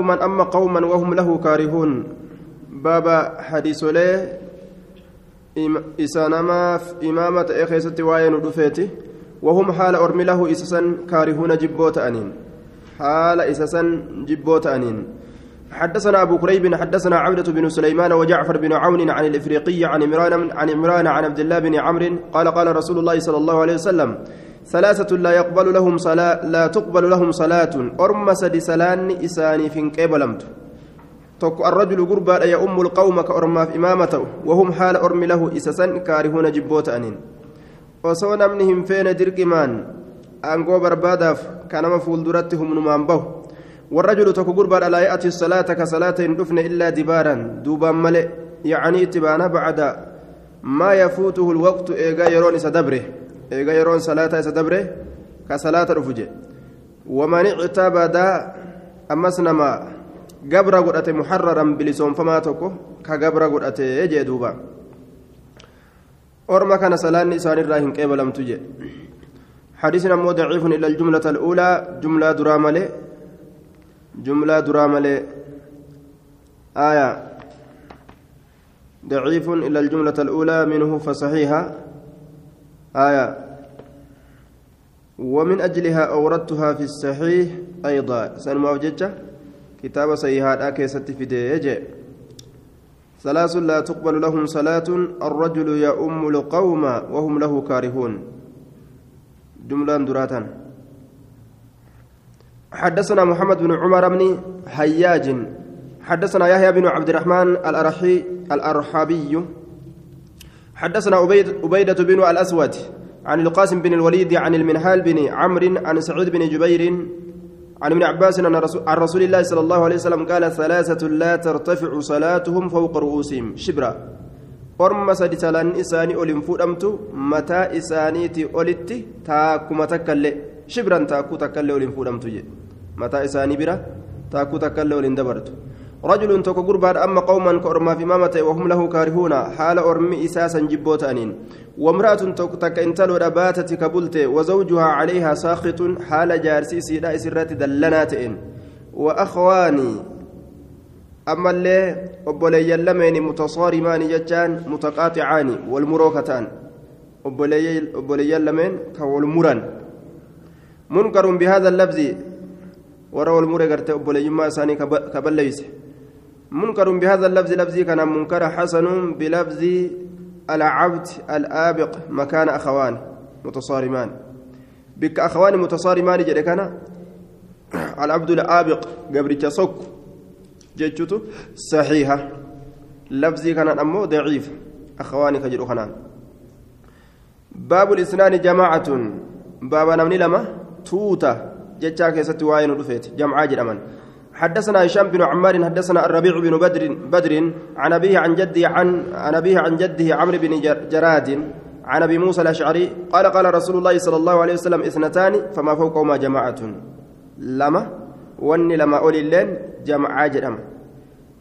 من أما قوما وهم له كارهون. بابا حديث له إسانما إمامة إخيسة وين دفيته وهم حال أرمي له إسسا كارهون جبوت أنين. حال إسسا جبوت أنين. حدثنا أبو كريب حدثنا عبدة بن سليمان وجعفر بن عون عن الإفريقي عن عمران عن عمران عن عبد الله بن عمرو قال قال رسول الله صلى الله عليه وسلم ثلاثة لا يقبل لهم صلاة لا تقبل لهم صلاة. أرم سدي سلان إساني فين قبلمت تك الرجل قربا يا أم القوم كأرما في إمامته. وهم حال أرم له إسسا كارهون جبوت أنين. وصون أمنهم فين درقمان أنقو برباداف. كان مفول درتهم نمان به والرجل تك قربا لا يأتي الصلاة كصلاة دفن إلا دبارا. دوبا ملئ. يعني اتبانا بعد. ما يفوته الوقت إيغا يرون سدبره eega yeroon salaata isa dabre ka salaata dhufu je waman ictabadaa ammas nama gabra godhate muharraran bilisoonfamaa tokko ka gabra godhate jee duuba orma kana salaanni isaanirraa hin qeebalamtu je حديثنا مو ضعيف إلى الجملة الأولى جملة دراملة جملة دراملة آية ضعيف إلى الجملة الأولى منه فصحيحة آية. ومن أجلها أوردتها في الصحيح أيضا. سنما وجدت كتاب صحيحات كيست في ديجي ثلاث لا تقبل لهم صلاة. الرجل يؤم القوم وهم له كارهون. جملة دراتا. حدثنا محمد بن عمر بن حياج. حدثنا يحيى بن عبد الرحمن الأرحي الأرحابي. حدثنا عبيد عبيدة بن الأسود عن القاسم بن الوليد عن المنهال بن عمرو عن سعود بن جبير عن ابن عباس عن رسول الله صلى الله عليه وسلم قال ثلاثة لا ترتفع صلاتهم فوق رؤوسهم. شبرا. orma sadi salaan isaanii ol hin fudhamtu mataa isaaniiti olitti taakkuma takkallee shibran taakkuu takkallee ol hin fudhamtu jedhe mataa isaanii bira رجل توك غربان أما قوما كأرما في مامته وهم له كارهون حال أرمي إساسا جبوت أنين. وامرأة توك تك انتلو رباتة كبلت وزوجها عليها ساخط حال جارسي سيدا إسرات دلناتئن وأخواني أما اللي أبولي اللمين متصارمان جتان متقاطعان والمروكتان. أبولي اللمين كوالمران منكر بهذا اللفظ وروى المرة قرت أبولي ما ساني كبليس. منكر بهذا اللفظ لفظي كان منكر حسن بلفظ العبد الآبق مكان أخوان متصارمان. بك أخوان متصارمان جري كان العبد الآبق قبل صك جتشتو صحيحة. لفظي كان أمو ضعيف أخواني كجرو خنان باب الإسنان جماعة. باب نمني لما توتا جتشا كيست واين ودفيت جمعة جرمان حدثنا هشام بن عمار حدثنا الربيع بن بدر بدر عن أبيه عن جده عن عن أبيه عن جده عمرو بن جراد عن أبي موسى الأشعري قال قال رسول الله صلى الله عليه وسلم اثنتان فما فوقهما جماعة. لما؟ وني لما أولي اللين جمعة جرم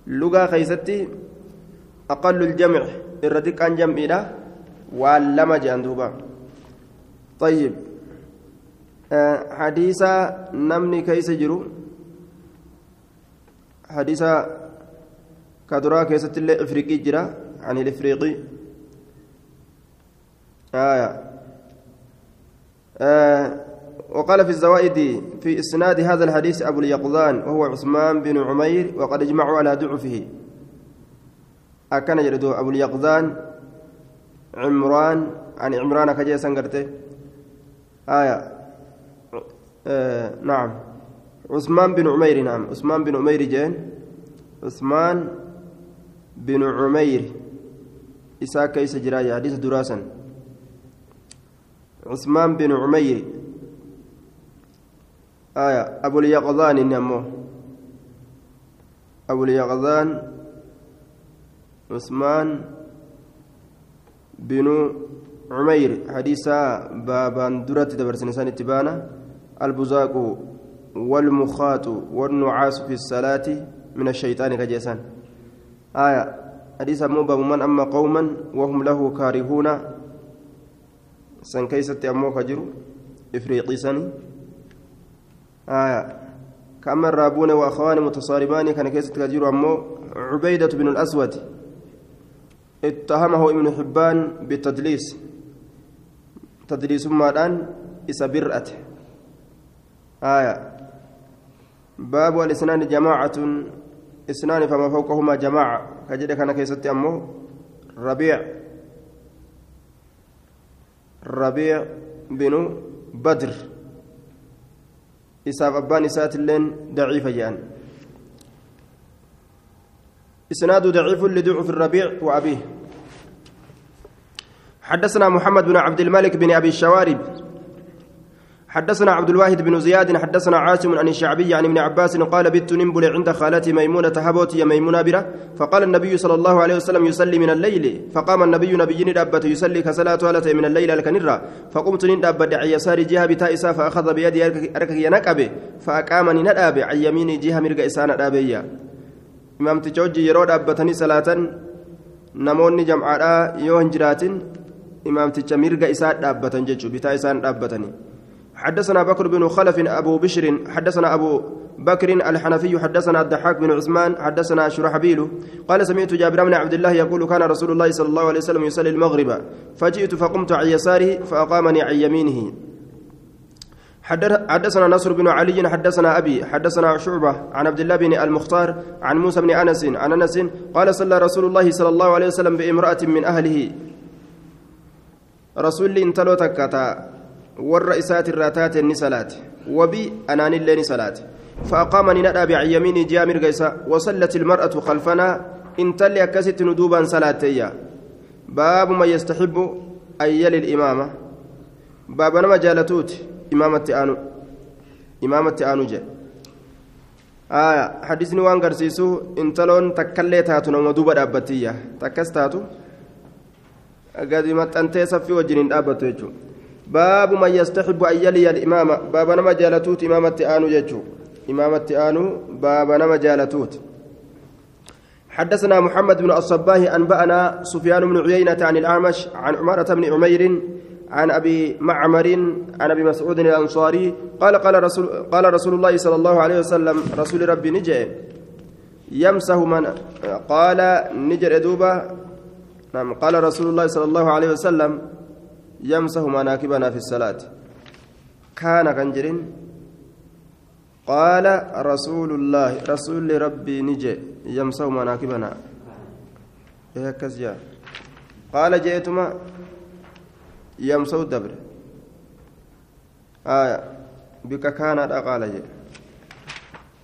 لغة خيستي أقل الجمع الرديك عن جمع ولما جاندوبا طيب. آه حديث نمني كيس جرو. حديث كدرا كيست الله إفريقي جرا عن الإفريقي. آية. آه وقال في الزوائد في إسناد هذا الحديث أبو اليقظان وهو عثمان بن عمير وقد اجمعوا على ضعفه. أكن يردو أبو اليقظان عمران عن عمران كجي سنغرته آية. آه نعم. عثمان بن عمير نعم. عثمان بن عمير جين عثمان بن عمير. إساء كيس جرايا حديث دراسا. عثمان بن عمير. آية أبو اليقظان نمو أبو اليقظان عثمان بن عمير. حديثا بابان درة دبرسن سنة تبانا البزاق والمخاط والنعاس في الصلاة من الشيطان كجيسان. آية. حديث موبا من أما قوما وهم له كارهون. سن كيست أمو كجرو. إفريقي سني آية. كأما الرابون وأخوان متصاربان كان كيس تكجير أمو عبيدة بن الأسود. اتهمه ابن حبان بالتدليس. تدليس مادان إسا آية. باب الإسنان جماعة. إسنان فما فوقهما جماعة. كجد كان كيست أمو ربيع. ربيع بن بدر. إساف أبان إسات اللين ضعيف جان. إسناد ضعيف لضعف الربيع وأبيه. حدثنا محمد بن عبد الملك بن أبي الشوارب. حدثنا عبد الواحد بن زياد حدثنا عاصم عن الشعبي عن ابن عباس قال بت ننبل عند خالتي ميمونة هبوت يا ميمونة برة. فقال النبي صلى الله عليه وسلم يصلي من الليل. فقام النبي نبي ندابت يصلي كصلاة ولت من الليل الكنرة فقمت ندابت عن يسار جهة بتائسا فأخذ بيدي أركك ينكبه فأقامني ندابه عن يمين جهة مرق إسان ندابية إمام تجوجي يرو دابتني صلاة. نموني جمعاء يوهن جرات إمام تجميرق إسان دابتن ججو بتائسان دابتني حدثنا بكر بن خلف أبو بشر حدثنا أبو بكر الحنفي حدثنا الضحاك بن عثمان حدثنا شرحبيل. قال سمعت جابر بن عبد الله يقول كان رسول الله صلى الله عليه وسلم يصلي المغرب. فجئت فقمت عن يساره فأقامني عن يمينه. حدثنا نصر بن علي حدثنا أبي حدثنا شعبة عن عبد الله بن المختار عن موسى بن أنس عن أنس قال صلى رسول الله صلى الله عليه وسلم بامرأة من أهله. رسول انتلو تكتا warra isaati irraa taate ni salaate. Wabii anaanillee ni salaate. فأقامني ندى بعن يميني جاء مرقيسا وصلت المرأة خلفنا إن تلي أكست ندوبا صلاتيا باب ما يستحب أن يلي الإمامة باب نما جالتوت إمامة آنو إمامة آنو جاء آية حديثني وان قرسيسو إن تلون تاتو نما دوبا دابتيا تكس تاتو قد ما تنتهي صفي وجنين دابتو باب من يستحب أن يلي الإمامة باب نما جالتوت إمامة آنو جتشو إمامة آنو باب نما جالتوت. حدثنا محمد بن الصباه أنبأنا سفيان بن عيينة عن الأعمش عن عمارة بن عمير عن أبي معمر عن أبي مسعود الأنصاري قال قال رسول قال رسول الله صلى الله عليه وسلم رسول ربي نجي. يمسه من قال نجر دوبة نعم قال رسول الله صلى الله عليه وسلم يمسح مناكبنا في الصلاة. كان كنجرين قال رسول الله رسول ربي نجي يمسح مناكبنا. هكذا قال جئتما يمسح الدبر. آية بك كان قال جئ.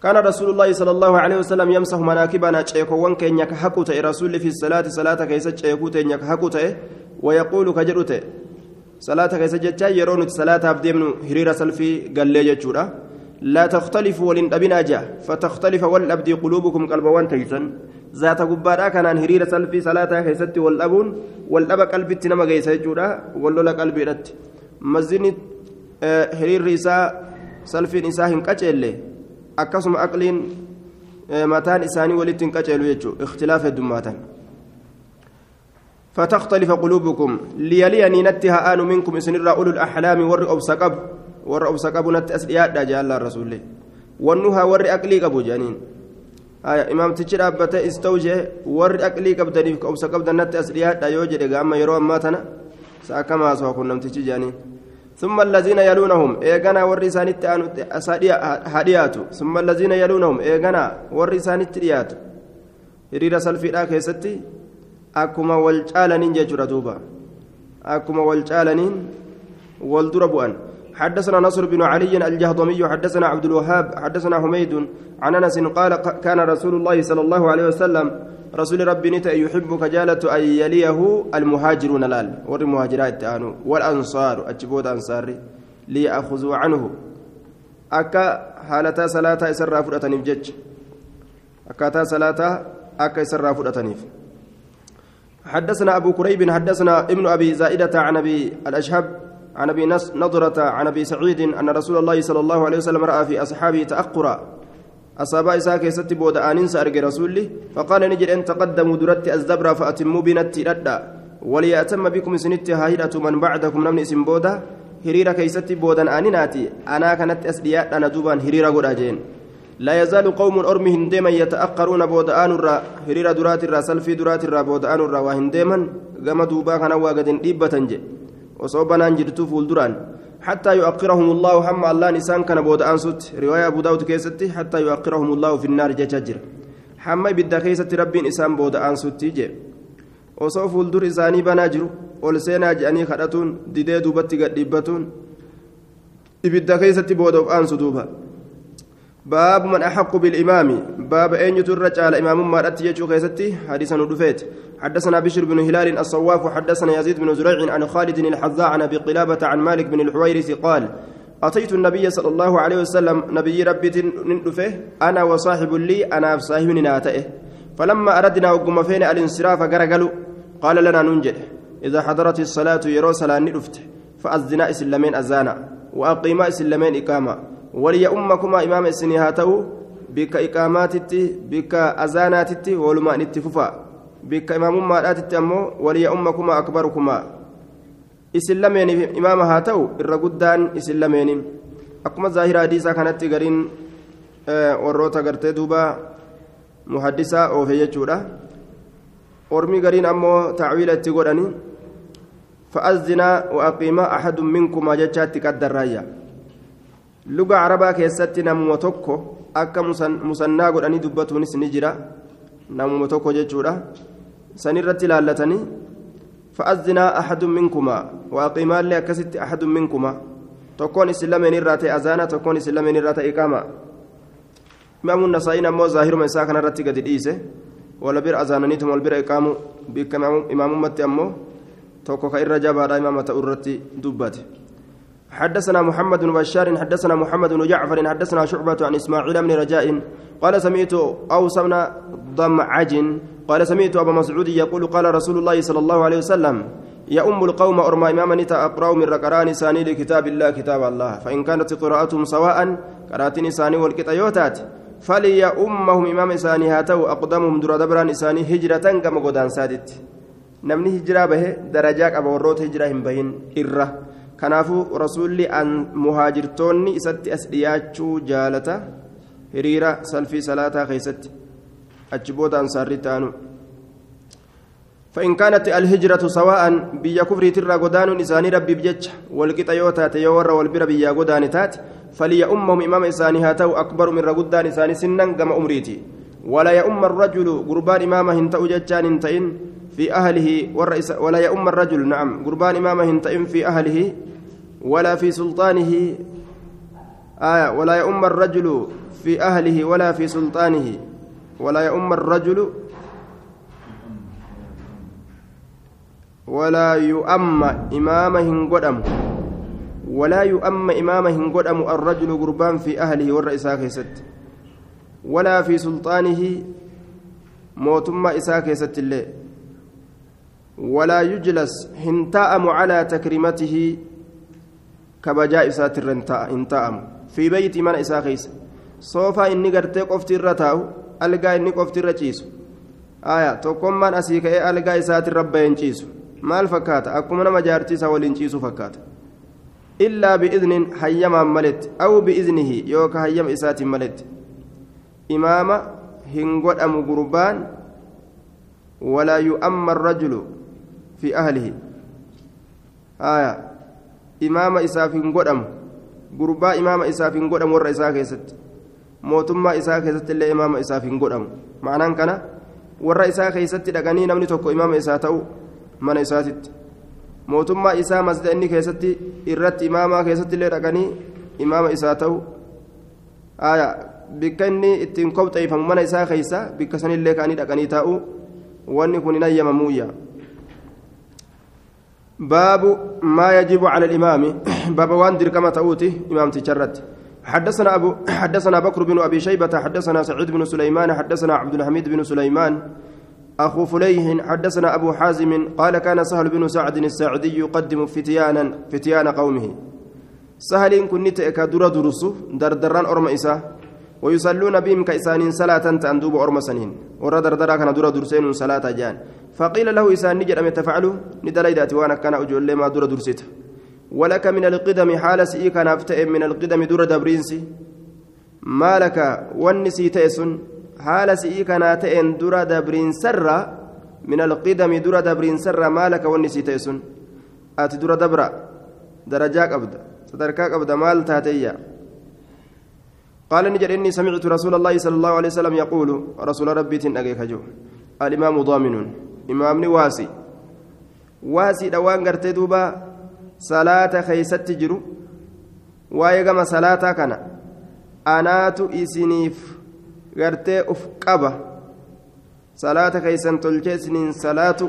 كان رسول الله صلى الله عليه وسلم يمسح مناكبنا تشيكوان كينيا حقوت رسول في الصلاة صلاة كيسة تشيكوت حقوت ويقول كجرته. Salaata keessa jecha yeroo nuti salaataaf deemnu hiriira salfii gallee jechuudha. لا تختلفوا ولن أبنا جاء فتختلف والأبدي قلوبكم قلبوان تيسن ذات قبارا كان هرير سلفي صلاة كيست والأبون والأب قلبي تنما جيسا جودا ولولا قلبي رت مزين هرير ريسا سلفي نساء كتشيلي أكسم أقلين متان إساني ولتن كتشيلو يجو اختلاف الدماتان فتختلف قلوبكم. ليليني نتها آن منكم إسنر أولو الأحلام ور أبسقب ور أبسقب نت أسرياد جاء الله الرسول والنهى ور أقلي قبو جانين. آية إمام تجرى أبتا استوجه ور أقلي قبدني أبسقب نت أسرياد يوجد أما يروا ماتنا سأكما سوكم نم تجانين ثم الذين يلونهم إيغانا ورسانت هديات ثم الذين يلونهم إيغانا ورسانت ريات هريرة سلفي لا كيستي akkuma wal caalaniin jechuudha duuba. Akkuma wal caalaniin wal dura bu'an. حدثنا نصر بن علي الجهضمي حدثنا عبد الوهاب حدثنا حميد عن انس قال كان رسول الله صلى الله عليه وسلم رسول ربي نتا يحب كجالة أن يليه المهاجرون لال والمهاجرات والأنصار أجبود أنصاري ليأخذوا عنه أكا حالتا صلاة إسرى فرأتنيف جج أكاتا صلاة أكا إسرى فرأتنيف حدثنا أبو كريب حدثنا ابن أبي زائدة عن أبي الأشهب عن أبي نضرة عن أبي سعيد أن رسول الله صلى الله عليه وسلم رأى في أصحابه تأقرا أصابا إساك يستي بود آننس أرجى رسولي فقال نجد أن تقدموا درت الزبرة فأتموا بنتي ردا وليأتم بكم سنت هاهرة من بعدكم نمن اسم بودا. هريرة كيستي بودا آنناتي أنا كانت أسدياء أنا دوبان هريرة قد لا يزال قوم أرمي هندما يتأخرون بودآن الرا هرير درات الرا سلفي درات الرا بودآن الرا وهندما كما دوبا كان واجد إبة جي. وصوبنا جرتو فولدران حتى يؤخرهم الله هم الله نسان كان بودآن سوت. رواية أبو داود كيستي حتى يؤخرهم الله في النار جاجر. حما كيست ربي إسان بودآن سوت جي. osoo fuuldura isaanii banaa jiru ol seenaa jedhanii kadhatuun didee duubatti gadhiibbatuun ibidda keessatti booda باب من أحق بالإمام. باب أين يترج على إمام ما رأت يجو خيستي؟ حديثا ندفيت حدثنا بشر بن هلال الصواف حدثنا يزيد بن زريع عن خالد الحذاء عن أبي قلابة عن مالك بن الحويرث قال أتيت النبي صلى الله عليه وسلم نبي ربي ندفه أنا وصاحب لي أنا صاحب ناتئه فلما أردنا وقم فين الانصراف قرقلوا قال لنا ننجد. إذا حضرت الصلاة يرو صلاة ندفت فأذنا إسلامين أزانا وأقيما إسلامين إقامة ولي أمكما إمام السني هاتو بك إقاماتتي بك أزاناتتي ولما نتففا بك إمام مالاتتي أمو ولي أمكما أكبركما. إسلامين إمام هاتو الرقدان إسلامين أكما ظاهر حديثة كانت قرين warroota gartee duuba muhaddisaa oofe jechuudha ormi gariin ammoo tacwiila itti godhani fa'azinaa waaqiimaa axadun minkumaa jechaatti qaddarraayya luga carabaa keessatti namuma tokko akka musannaa godhanii dubbatuunis ni jira namuma tokko jechuudha sanirratti ilaallatanii fa'azinaa axadun minkumaa waaqimaallee akkasitti axadun minkumaa tokkoon isin lameen irraa ta'e azaana tokkoon isin lameen irraa ta'e iqaama imaamuun nasaa'iin ammoo zaahiruma isaa kanarratti gadi dhiise wala bira azaananiitum wal bira iqaamu bikka imaamummatti ammoo tokko ka irra jabaadha imaama ta'u irratti dubbate حدثنا محمد بن بشار حدثنا محمد بن جعفر حدثنا شعبة عن إسماعيل بن رجاء قال سمعت أوسمنا ضمعج قال سمعت أبا مسعود يقول قال رسول الله صلى الله عليه وسلم يا أم القوم أرمى إماما أقرأ من ركران ساني لكتاب الله كتاب الله. فإن كانت قراءتهم سواء قراتني ساني والكتايوتات فلي أمهم إمام إساني هاتو أقدمهم درا دبران إساني هجرة كما قدان سادت. نمني هجرة به درجاك أبو الروت هجرة هم بهن إرّة. Kanaafuu rasuulli muhaajirtoonni isatti as dhiyaachuu jaalata hiriira salfii salaataa keessatti achi booda ansaarri taanu. فإن كانت الهجرة سواء بيا كفر ترى غدان إساني ربي بجج والقطة يوتات يور والبر بيا غدان تات فلي أمهم إمام إساني هاتو أكبر من رغدان إساني سنا كما أمريتي ولا يؤم الرجل قربان إمامه هنتأ ججان هنتئن في أهله ولا يؤم الرجل نعم. قربان إمامه هنتئن في أهله ولا في سلطانه آية ولا يؤم الرجل في أهله ولا في سلطانه ولا يؤم الرجل ولا يؤم إمامه هنقدم ولا يؤم إمامه هنقدم الرجل قربان في أهله والرئيسة كيست ولا في سلطانه موتما إساء كيست الله ولا يجلس هنتاءم على تكريمته mana isaa keessa soofaa inni gartee qofti irra taa'u algaa inni qofti irra ciisu aya tokkommaan asii ka'ee algaa isaatirra baheen ciisu maal fakkaata akkuma nama jaartii isaa waliin ciisu fakkaata illaa bi'iznin hayyamaan maletti aw bi'iznihi yookaan hayyama isaatiin maletti imaama hin godhamu gurbaan walaa yu'amma arrajulu aya imaama isaaf hin godhamu gurbaa imaama isaaf hin godhamu warra isaa keessatti mootummaa isaa keessatti illee imaama isaaf hin godhamu ma'anaan kana warra isaa keessatti dhaqanii namni tokko imaama isaa ta'u mana isaatitti mootummaa isaa masjida inni keessatti irratti imaamaa keessatti illee dhaqanii imaama isaa ta'u bikka inni ittiin kobxeeffamu mana isaa keessa bikka sanillee ka'anii dhaqanii taa'u wanni kun hin ayyamamuuyya. باب ما يجب على الإمام. باب وان كما تأوتي إمام تشرت حدثنا أبو حدثنا بكر بن أبي شيبة حدثنا سعيد بن سليمان حدثنا عبد الحميد بن سليمان أخو فليه حدثنا أبو حازم قال كان سهل بن سعد الساعدي يقدم فتيانا فتيان قومه. سهل كنت كدر درس دردران أرم إساه ويصلون بهم كإسان صلاة تندوب أرم سنين ورا دردرا كان در درسين صلاة جان فقيل له إسان نجد أم تفعلوا ندليدات وأنا كان أجل ما در درسته ولك من القدم حال سئي كان من القدم در دبرينسي maalaka wanni sii ta'e sun haala si'ii kanaa ta'een dura dabriinsarra min alqidami dura dabriinsarra maalaka wanni sii ta'e sun ati dura dabra darajaa qabda sadarkaa qabda maal taateyya قال نجد إني سمعت رسول الله صلى الله عليه وسلم يقول رسول ربي تنأجيك جو الإمام ضامن إمامني واسي واسي دوان قرتي دوبا صلاة خيست جرو. ويقام صلاة كان. أنات إسنيف قرتي أفقبة صلاة خيسن تلجي سنين صلاة.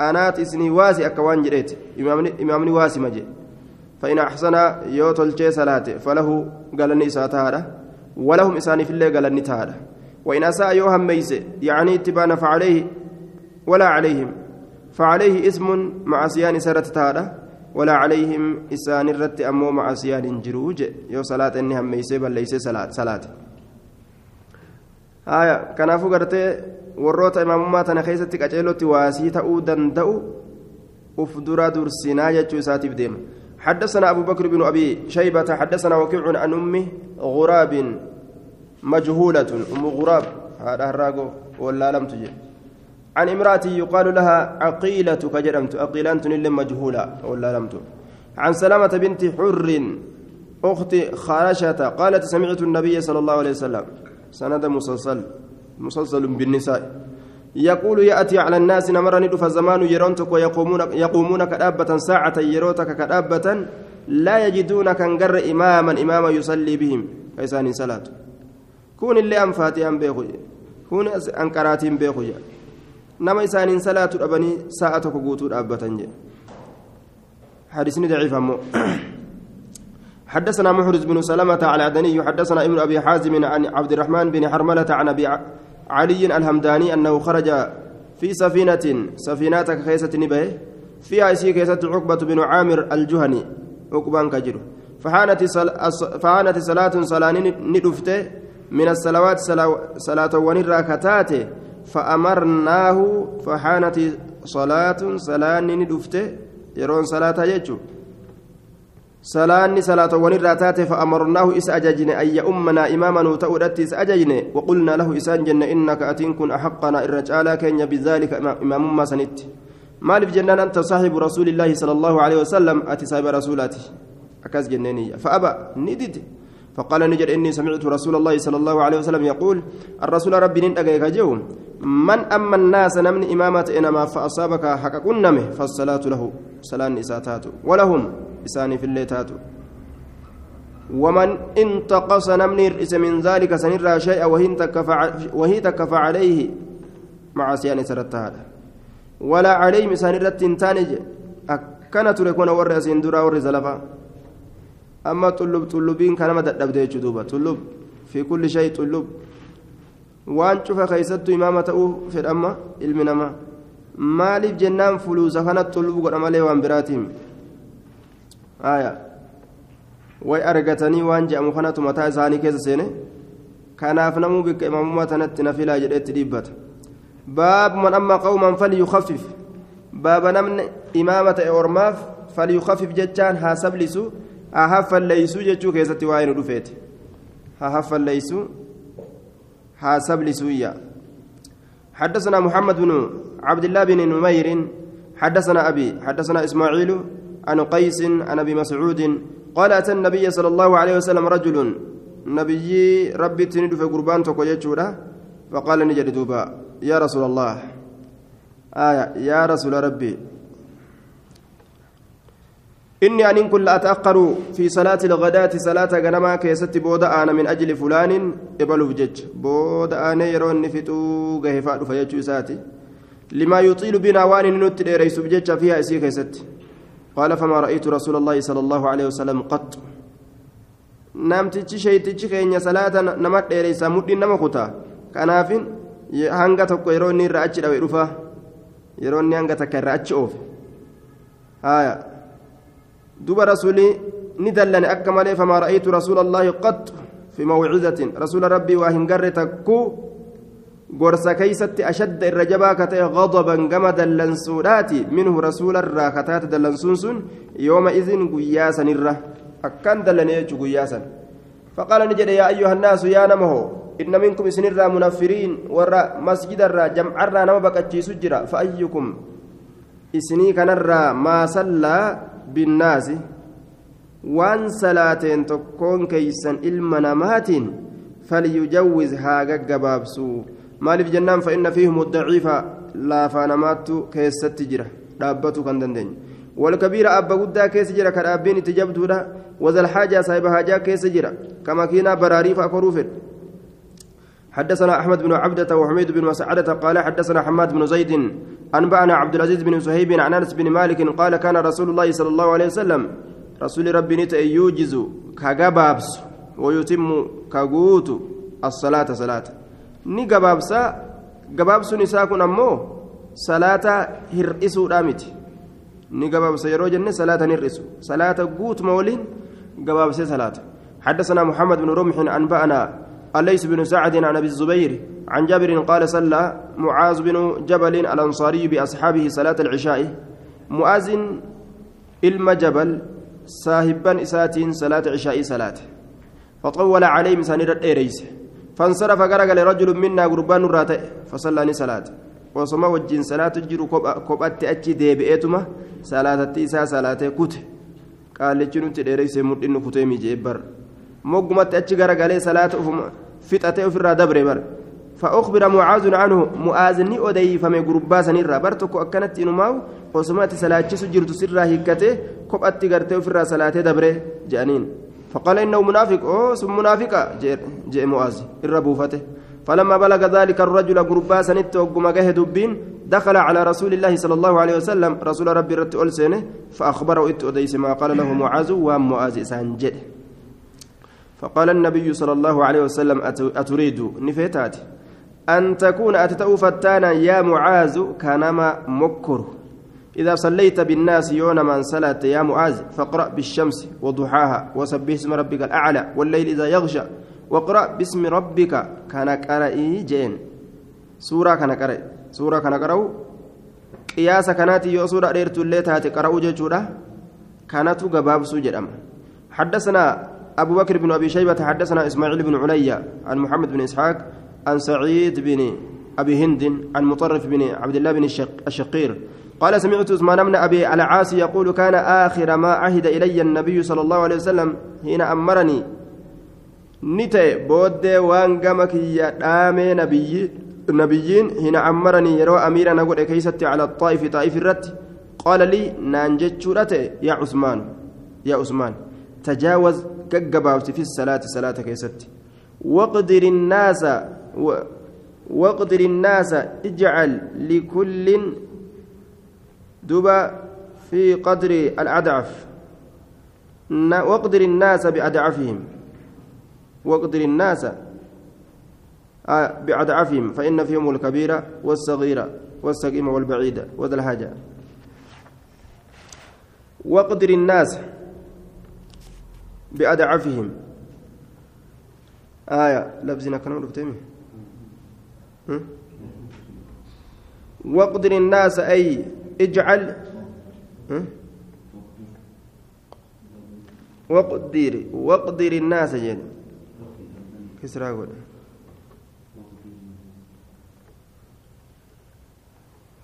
أنات إسني واسي أكوان جريت. إمامني, إمامني واسي مجي. فإن أحسن يوتل جي صلاة فله قالني ساتارة ولهم إساني في الله قالني تارة وإن أساء يوهم ميس يعني اتبان فعليه ولا عليهم. فعليه اسم مع سيان سرة تارة ولا عليهم إسان الرت أمو مع سيان جروج. يو صلاة إنهم ميس بل ليس صلاة صلاة آية كنافو قرتي warroota imaamummaa keessatti qaceelotti waasii ta'uu danda'u uf dura dursinaa jechuu isaatiif حدثنا أبو بكر بن أبي شيبة حدثنا وكيع عن أم غراب مجهولة. أم غراب هذا الراجو ولا لم تجي عن امرأة يقال لها عقيلة كجرمت عقيلة إلا مجهولة ولا لم عن سلامة بنت حر أخت خارشة قالت سمعت النبي صلى الله عليه وسلم. سند مسلسل مسلسل بالنساء. يقول يأتي على الناس نمر ندف الزمان يرونتك ويقومون يقومون كدابة ساعة يروتك كدابة لا يجدون كنجر إماما إماما يصلي بهم. كيسان صلاة. كون اللي أنفاتي أم بيخوي. كون أنكراتي بيخوي. نما إسان صلاة أبني ساعة كوتو دابة حديثني ضعيف أمو. حدثنا محرز بن سلمة على عدني حدثنا ابن أبي حازم عن عبد الرحمن بن حرملة عن أبي علي الهمداني أنه خرج في سفينة سفينتك خيسة نبه فيها إسي كيسة عقبة بن عامر الجهني عقبان كجر فحانت فحانت صلاة صلاة ندفت من الصلوات صلاة ونرى كتات فأمرناه فحانت صلاة صلاة ندفت يرون صلاة يجو. Salaatawwan irraa taate fa'amarnaahu isa ajajne ayya ummanaa imaamanuu ta'uudhatti isa ajajne waqulnaa lahu isaan jenne innaka atiin kun axaqqanaa irra caalaa keenya bizaalika imaamummaa sanitti maaliif jennaan anta saaxibu rasuulillaahi sala allahu alehi wasalam ati saahiba rasuulaati akkas jenneeniyya fa'aba ni dide فقال نجد إني سمعت رسول الله صلى الله عليه وسلم يقول الرسول ربي ننتقيك جو من أما الناس نمن إمامة إنما فأصابك حق كنمه فالصلاة له صلاة إساتات ولهم إساني في الليتات ومن انتقص نمني الرئيس من ذلك سنرى شيئا وهي تكف عليه مع سيان سرتها ولا عليه مسان تنتانج أكنت لكون ورئيس درا ورئيس لفا أما طلب طلبين كان مدى دبدي جدوبة طلب في كل شيء طلب. وأن شوف خيست إمامة في الأمة المنما maaliif jennaan fuluusa kanat xullub godha malee waan biraatiin aya way argatanii waan je'amu kanatu mataa isaanii keessa seene kanaaf namuu bikka imaamummaa tanatti na filaa jedheetti dhiibbata baabu man amma qawman falyukaffif baaba namni imaama ta'e ormaaf falyukaffif jechaan haa sablisu haa haffalleeysuu jechuu keessatti waa'ee nu dhufeeti haa haffalleeysuu haa sablisuuyya حدثنا محمد بن عبد الله بن نمير حدثنا أبي حدثنا إسماعيل عن قيس عن أبي مسعود. قال أتى النبي صلى الله عليه وسلم رجل. نبي ربي تند في قربان تقويتشورا فقال نجد دوبا يا رسول الله. آية يا رسول ربي. إني أن كل أتأخر في صلاة الغداة صلاة غنما كيست بودا أنا من أجل فلان إبلو فجج بودا أنا يرون فتو غيفا فيجو ساتي لما يطيل بنا وان نوت ريس بجج فيها إسي كيست. قال فما رأيت رسول الله صلى الله عليه وسلم قط namtichi shaytichi keenya salaata nama dheereysa mudhiin nama kutaa kanaafin hanga tokko yeroo inni irra achi dhawe dhufa yeroo inni hanga takka irra achi oofe haya دوب رسولي ندلني أكا مالي فما رأيت رسول الله قط في ربي وهن تكو قرص كيست أشد الرجبا كتي غضبا كما دلنسوراتي منه رسول الراكتات دلنسونسون يومئذ قياسا الره أكان دلني قياسا فقال نجد يا أيها الناس يا نمه إن منكم سنرى منفرين ورى مسجد الرى جمع الرى نما بقتشي سجرا فأيكم إسني كان الرى ما صلى بالناس وان صلاتين تكون كيسا إلما نمات فليجوز هاجا جبابسو مالف جنان فإن فيهم الضعيف لا فانمات كيست تجرة دابتو كان دندن. والكبير أبا قدا كيس جرا كرابين تجبدو وذا الحاجة صاحب حاجة كيس جرا كما كينا براريف أكروفر حدثنا أحمد بن عبدة وحميد بن مسعدة قال حدثنا حماد بن زيد أنبأنا عبد العزيز بن سهيب عن أنس بن مالك قال كان رسول الله صلى الله عليه وسلم رسول ربي نت يوجز كجبابس ويتم كجوت الصلاة صلاة. Ni gabaabsa gabaabsuun isaa kun ammoo salaata hir'isuudha miti. Ni gabaabsa yeroo jenne salaata hir'isu. Salaata guutuma waliin gabaabsee salaata. حدثنا محمد بن رمح أنبأنا الليث بن سعد عن أبي الزبير عن جابر قال صلى معاذ بن جبل الأنصاري بأصحابه صلاة العشاء معاذ إلم جبل صاحبا إساتين صلاة عشاء صلاة فطول عليه مسانير الإيريس فانصرف قرقل رجل منا قربان راتئ فصلى صلاة. وصما وجين صلاة جرو كوبات أتشي ديبئتما صلاة تيسا صلاة كوت. قال لجنو تدريس مدين كوتيمي جيبر. موغمت أتشي قرقل صلاة فتأتي في الرادبر بر فأخبر معاذ عنه مؤاذني أدي فمي قربا سنيرا برتكو أكنت إنماو وصمات صلاة سجرت سرا هيكته كوبات قرتي في الرا صلاة دبره جانين. فقال إنه منافق. أو سم منافقة جاء معاذ الربوفته فلما بلغ ذلك الرجل قربا سنت وقم دبين دخل على رسول الله صلى الله عليه وسلم. رسول ربي رت ألسنه فأخبره إت أديس ما قال له معاذ ومعاذ سانجد فقال النبي صلى الله عليه وسلم أتريد؟ نفيتات أن تكون أتتأو فتانا يا معاذ كانما مكر إذا صليت بالناس يوم من صلاة يا معاذ فاقرأ بالشمس وضحاها وسبح اسم ربك الأعلى والليل إذا يغشى واقرأ باسم ربك. كان قرئي جين سورة كان قرئ سورة كان قرأوا قياس كانت يو سورة ديرت اللي تاتي جيشورة كانت قباب سجرم حدثنا أبو بكر بن أبي شيبة حدثنا إسماعيل بن عليا عن محمد بن إسحاق عن سعيد بن أبي هند عن مطرف بن عبد الله بن الشقير قال سمعت عثمان بن أبي العاص يقول كان آخر ما عهد إلي النبي صلى الله عليه وسلم حين أمرني. نتي بود وان قمك يا نبي نبيين حين أمرني. يرى أميرا نقول كيست على الطائف طائف الرت قال لي نانجت يا عثمان. يا عثمان. تجاوز كجبابت في الصلاة. صلاة كيست. واقدر الناس و واقدر الناس اجعل لكل دبا في قدر الأدعف واقدر الناس بأدعفهم واقدر الناس آه، بأدعفهم فإن فيهم الكبيرة والصغيرة والسقيمة والبعيدة وذا الحاجة. واقدر الناس بأدعفهم آية لفظنا كانوا واقدر الناس أي اجعل واقدر واقدر الناس جن. كسرى قول.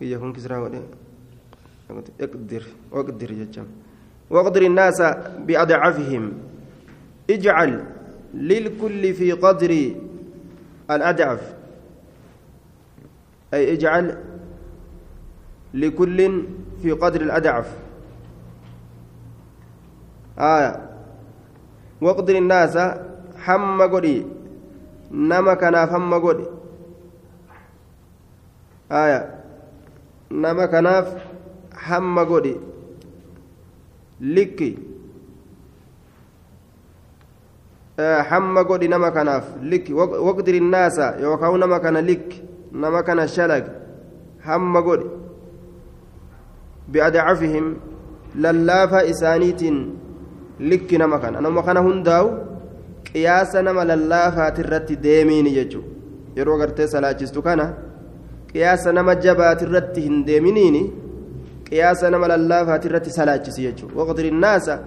يكون كسرى قول. أقدر واقدر جتشم واقدر الناس بأضعافهم اجعل للكل في قدر الأضعف. أي اجعل لكل في قدر الأدعف آية وقدر الناس حم قدي نما كان فم قدي آية نما كناف حم قدي لكي hamma godhi nama kanaaf lik waqdiri innaasa yookaan nama kana lik nama kana shalag hamma godhi بأدعفهم للافا إسانيتين لك نما كان نما كان هنداو قياس نما للافا ترت ديمين يجو gartee salaachistu kana qiyaasa nama jabaati irratti hin deeminiini qiyaasa nama lallaafaati irratti salaachisi jechuudha waqdiri naasa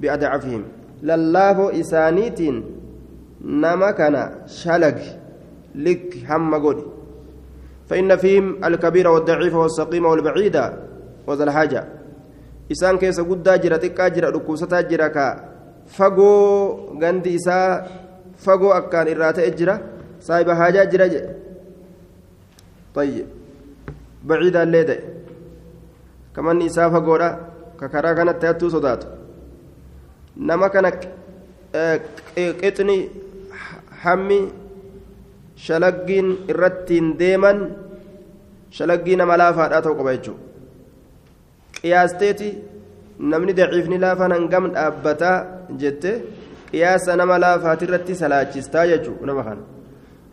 bi'adacafihim lallaafoo isaaniitiin nama kana shalag lik hamma godhi فإن فيهم الكبير والضعيف والسقيم والبعيد وذا الحاجة إسان كيس قد جرى تكا جرى ركوسة جرى كا. فقو غندي إسا فقو أكان إرات إجرى. صاحب حاجة جرى طيب. بعيد الليدة كمان إسا فقو ككرا كانت تأتو صدات. نما كان قطني حمي shalaggiin irrattiin deeman shalaggii nama laafaadhaa ta'u qaba jechuudha qiyaasteeti namni daciifni laafaan hangam dhaabbataa jette qiyaasa nama laafaatirratti salaachistaa jechuudha nama kana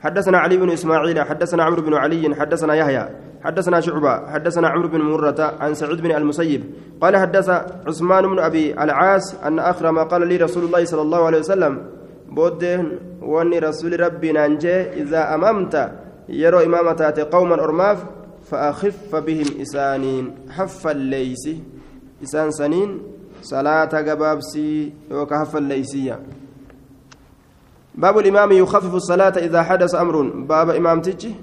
حدثنا علي بن اسماعيل حدثنا عمرو بن علي حدثنا يحيى حدثنا شعبة حدثنا عمرو بن مرة عن سعيد بن المسيب قال حدث عثمان بن ابي العاص ان اخر ما قال لي رسول الله صلى الله عليه وسلم booddeen wanni rasuuli rabbiinaan jee izaa amamta yeroo imaama taate qawman ormaaf fa'akhiffa bihim isaaniin haffalleeysi isaan saniin salaata gabaabsii yookaan haffalleeysiyya باب الإمام يخفف الصلاة إذا حدث أمر. باب إمام تجي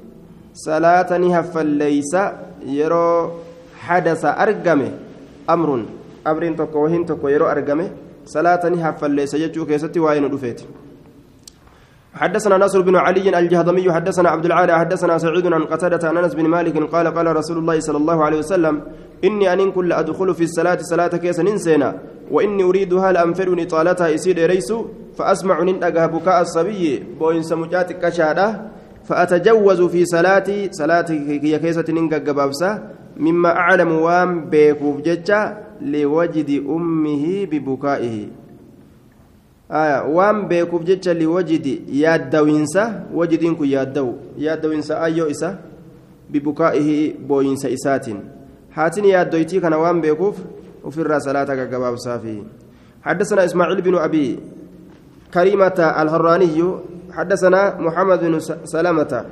صلاة نهف ليس يرو حدث أرقمه أمر. أمر تكو وهن تكو يرو أرقمه صلاة نهف ليس يجو كيستي وين دفيت. حدثنا نصر بن علي الجهضمي حدثنا عبد العالى حدثنا سعيد عن قتادة عن أنس بن مالك قال قال رسول الله صلى الله عليه وسلم إني أن كل أدخل في الصلاة صلاة كيس ننسينا وإني اريدها لانفرني طالتها يسير ريس فأسمع نندغ بكاء الصبي بوين سمجات كشادة فأتجوز في صلاتي صلاتي هي كيسه ننغ مما أعلم وام بيكوف ججا لوجد أمه ببكائه. Waan beekuuf jecha liwajidi yaaddawinsa wajidiin kun yaaddawu yaaddawinsa ayyoo isa bibukaa'ihi booyinsa isaatiin haatin yaaddoytii kana waan beekuuf ofirraa salaata gaggabaabsaafi حدثنا إسماعيل بن أبي كريمة الهراني حدثنا محمد بن سلمة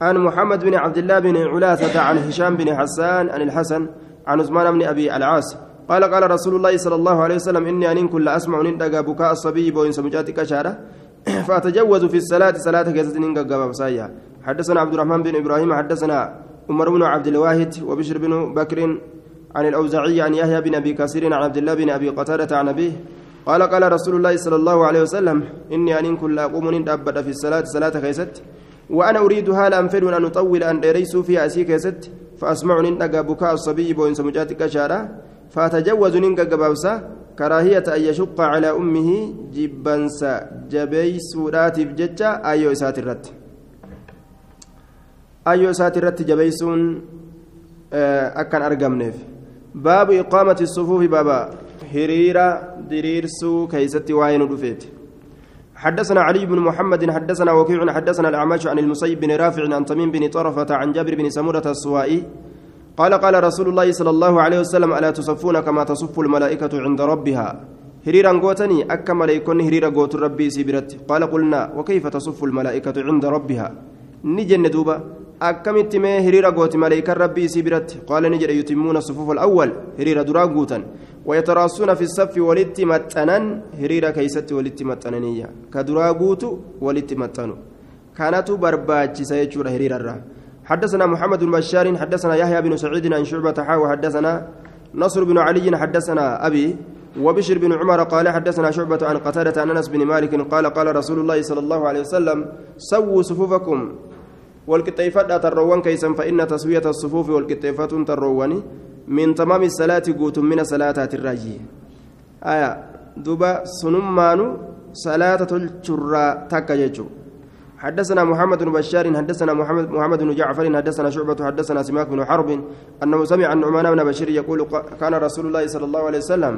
عن محمد بن عبد الله بن علاثة عن هشام بن حسان عن الحسن عن عثمان بن أبي العاص قال قال رسول الله صلى الله عليه وسلم إني أن كل أسمع نندقى بكاء الصبي بوين سمجاتك شارة فأتجوز في الصلاة. صلاة كيست نندقى بسايا حدثنا عبد الرحمن بن إبراهيم حدثنا عمر بن عبد الواحد وبشر بن بكر عن الأوزعي عن يحيى بن أبي كثير عن عبد الله بن أبي قتادة عن أبيه. قال قال رسول الله صلى الله عليه وسلم إني أن كل أقوم نندبد في الصلاة. صلاة كيست وأنا أريد هالا أنفر أن أطول أن أريس في أسي كيست فأسمع نندقى بكاء الصبي بوين سمجاتك شارة فأتجوز نينكا قبابسا كراهية أن يشق على أمه جبنسا جبي سورات بججة أيو إسات الرت. أيو إسات الرت جبيسون أكن أرقمنيف باب إقامة الصفوف بابا هريرة دريرسو كيست وين رفيت حدثنا علي بن محمد حدثنا وكيع حدثنا الأعمش عن المسيب بن رافع عن تميم بن طرفة عن جابر بن سمرة السوائي قال قال رسول الله صلى الله عليه وسلم ألا تصفون كما تصف الملائكة عند ربها؟ هريرا قوتني أكا ملائكون هريرا قوت ربي سبرت قال قلنا وكيف تصف الملائكة عند ربها؟ نجن دوبا أكمت ما هريرا قوت ملائكة ربي سبرت قال نجد يتمون الصفوف الأول. هريرا درا قوتا ويتراصون في الصف ولت متنن. هريرا كيست ولت متننية. كدرا قوت ولت متنو. كانت برباج سيجور هريرا الرّ حدثنا محمد بن بشار حدثنا يحيى بن سعيد عن شعبة حاوى حدثنا نصر بن علي حدثنا أبي وبشر بن عمر قال حدثنا شعبة عن قتادة عن أنس بن مالك قال قال رسول الله صلى الله عليه وسلم سووا صفوفكم. والكتيفات تروان كيسا فإن تسوية الصفوف والكتيفات تروان من تمام الصلاة قوت من صلاة الراجي آية دوبا سنمانو صلاة الجرة تكججو حدثنا محمد بن بشار حدثنا محمد محمد بن جعفر حدثنا شعبة حدثنا سماك بن حرب أنه سمع النعمان بن بشير يقول كان رسول الله صلى الله عليه وسلم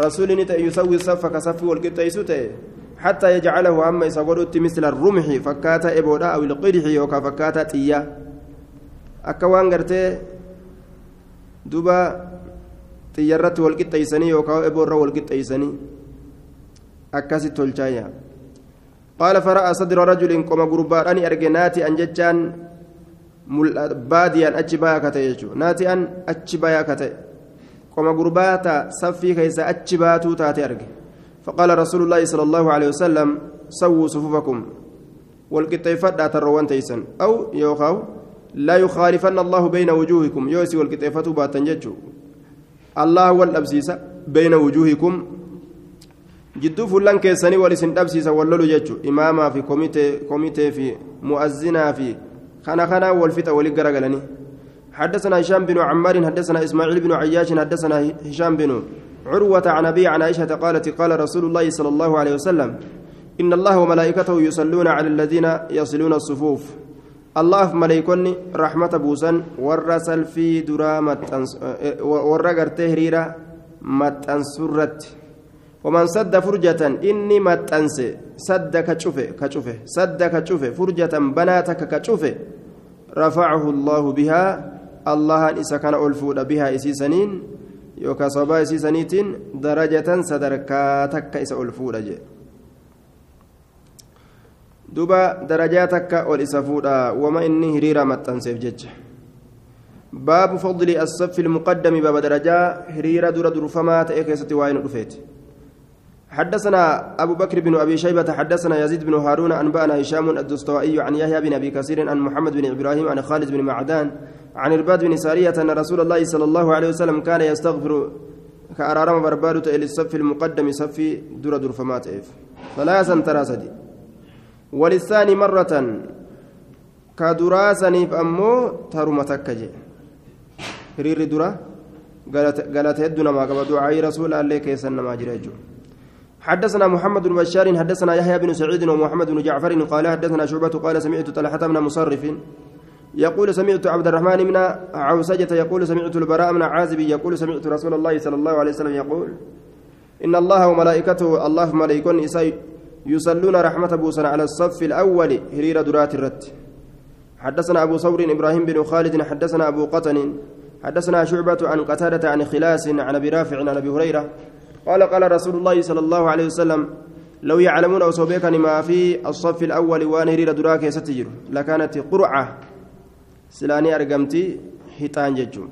رسول يسوي الصف كصف والقطة حتى يجعله أما يسقط مثل الرمح فكاتا إبودا أو القرح يوكا فكاتا تيا. أكوان قرتي دوبا xiyyaarratti walqixxeeysanii yookaan eboorra walqixxeeysanii akkasitti tolchaaya قال فرأى صدر رجل قم غربان أرجع ناتي أن جتان باديا أتشبايا كتيجو ناتي أن أتشبايا كتي قم غرباتا صفي كيس أتشباتو تاتي أرجع فقال رسول الله صلى الله عليه وسلم سووا صفوفكم. والقطيفة تروان تيسن. أو يوخاو لا يخالفن الله بين وجوهكم. يوسي والقطيفة باتنججو الله والأبسيس بين وجوهكم. Jidduu fuullan keessanii wal isin dhabsiisa wal lolu jechuun imaamaa fi komitee fi mu'azzinaa fi kana kanaan wal حدثنا هشام بن عمار حدثنا إسماعيل بن عياش حدثنا هشام بن عروة عن أبي عن عائشة قالت قال رسول الله صلى الله عليه وسلم إن الله وملائكته يصلون على الذين يصلون الصفوف. الله ملائكني رحمة بوسا ورسل في درامة ورقرته تهريرة متنسرت. ومن سد فرجة إني متأنس سد كشوفه كشوفه. سد كشوفه. فرجة بناتك كشوفه. رفعه الله بها. الله إذا كان ألفود بها إسيسنين يوكا صبا إسيسنيتين درجة سدركاتك إسا ألفود جي. دوبا درجاتك والإسفود وما إني هريرا متأنسف جج. باب فضل الصف المقدم باب درجة. هريرا دور دور فما تأكيست وين رفيت حدثنا أبو بكر بن أبي شيبة حدثنا يزيد بن هارون أنبأنا هشام الدستوائي عن يحيى بن أبي كثير عن محمد بن إبراهيم عن خالد بن معدان عن الباد بن سارية أن رسول الله صلى الله عليه وسلم كان يستغفر كأرارم بربادة إلى الصف المقدم صف در در فمات ثلاثا تراسدي. وللثاني مرة كدراسني فأمو ترمتك جي رير درا قالت يدنا ما قبضوا. عي رسول الله كيسن ما جرى حدثنا محمد بن بشار حدثنا يحيى بن سعيد ومحمد بن جعفر قال حدثنا شعبة قال سمعت طلحة بن مصرف يقول سمعت عبد الرحمن بن عوسجة يقول سمعت البراء بن عازب يقول سمعت رسول الله صلى الله عليه وسلم يقول إن الله وملائكته الله ملائكون يصلون رحمة بوسنا على الصف الأول هرير درات الرت. حدثنا أبو ثور إبراهيم بن خالد حدثنا أبو قطن حدثنا شعبة عن قتادة عن خلاس عن أبي رافع عن أبي هريرة قال قال رسول الله صلى الله عليه وسلم لو يعلمون أصوبيك ما في الصف الأول وانهري دراك ستجر لكانت قرعة. سلاني أرقمتي حيطان ججون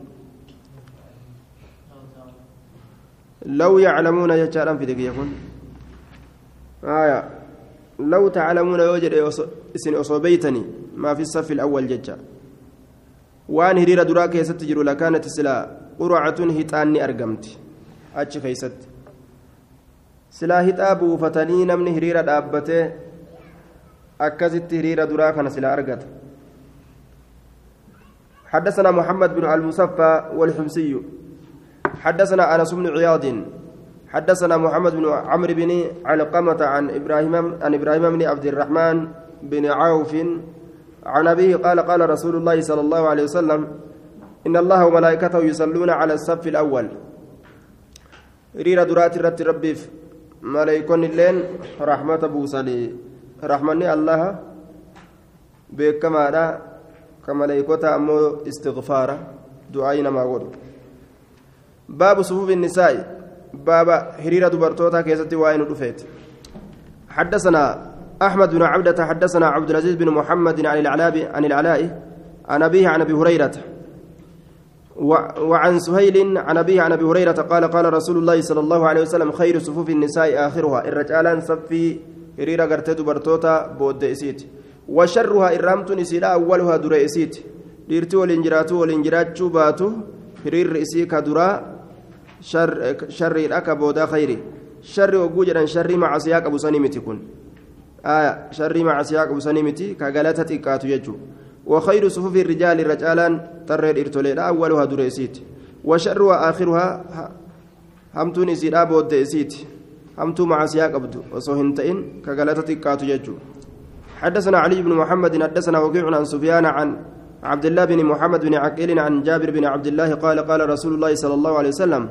لو يعلمون يجعلن في دقيقة آية. لو تعلمون يوجد اسن أصوبيتني ما في الصف الأول ججا. وان هرير دراك ستجر لكانت سلا قرعة هتاني أرقمتي أتش كيست silaa hixaa buufatanii namni hiriira dhaabbatee akkasitti hiriira duraa kana silaa argata. حدثنا محمد بن المصفى والحمصي حدثنا انس بن عياض حدثنا محمد بن عمرو بن علقمة عن إبراهيم عن إبراهيم بن عبد الرحمن بن عوف عن ابيه قال قال رسول الله صلى الله عليه وسلم ان الله وملائكته يصلون على الصف الأول رير درات رت ربي illeen rahmata buusanii rahmanni allaha beekamaadha ka maleeykota ammoo istighfaara du'aayi namaa godhu baabu sufuufi nisaa'i baaba hiriira dubartootaa keessatti waa'ee nu dhufeeti حدثنا أحمد بن عبدة حدثنا عبد العزيز بن محمد عن العلاء عن العلاء عن أبيه عن أبي هريرة وعن سهيل عن أبيه عن أبي هريرة قال قال رسول الله صلى الله عليه وسلم خير صفوف النساء آخرها الرجال صفي هريرة قرتد برتوتا بود إسيت وشرها إرامت نسيلا أولها در إسيت waliin jiraachuu baatu hiriirri isii ka duraa sharriidha ka boodaa khayri sharri hogguu jedhan sharrii macasiyaa qabu sanii miti kun sharrii macasiyaa qabu sanii miti ka galata xiqqaatu jechuudha وخير صفوف الرجال رجالا ترى الإرتوليدا أولها دريسيت وشرها آخرها همتون إسيدا بود إسيت همتو مع سياق أبدو. وصهنتين كغلطة كاتو يجو حدثنا علي بن محمد حدثنا وكيع عن سفيان عن عبد الله بن محمد بن عقيل عن جابر بن عبد الله قال قال رسول الله صلى الله عليه وسلم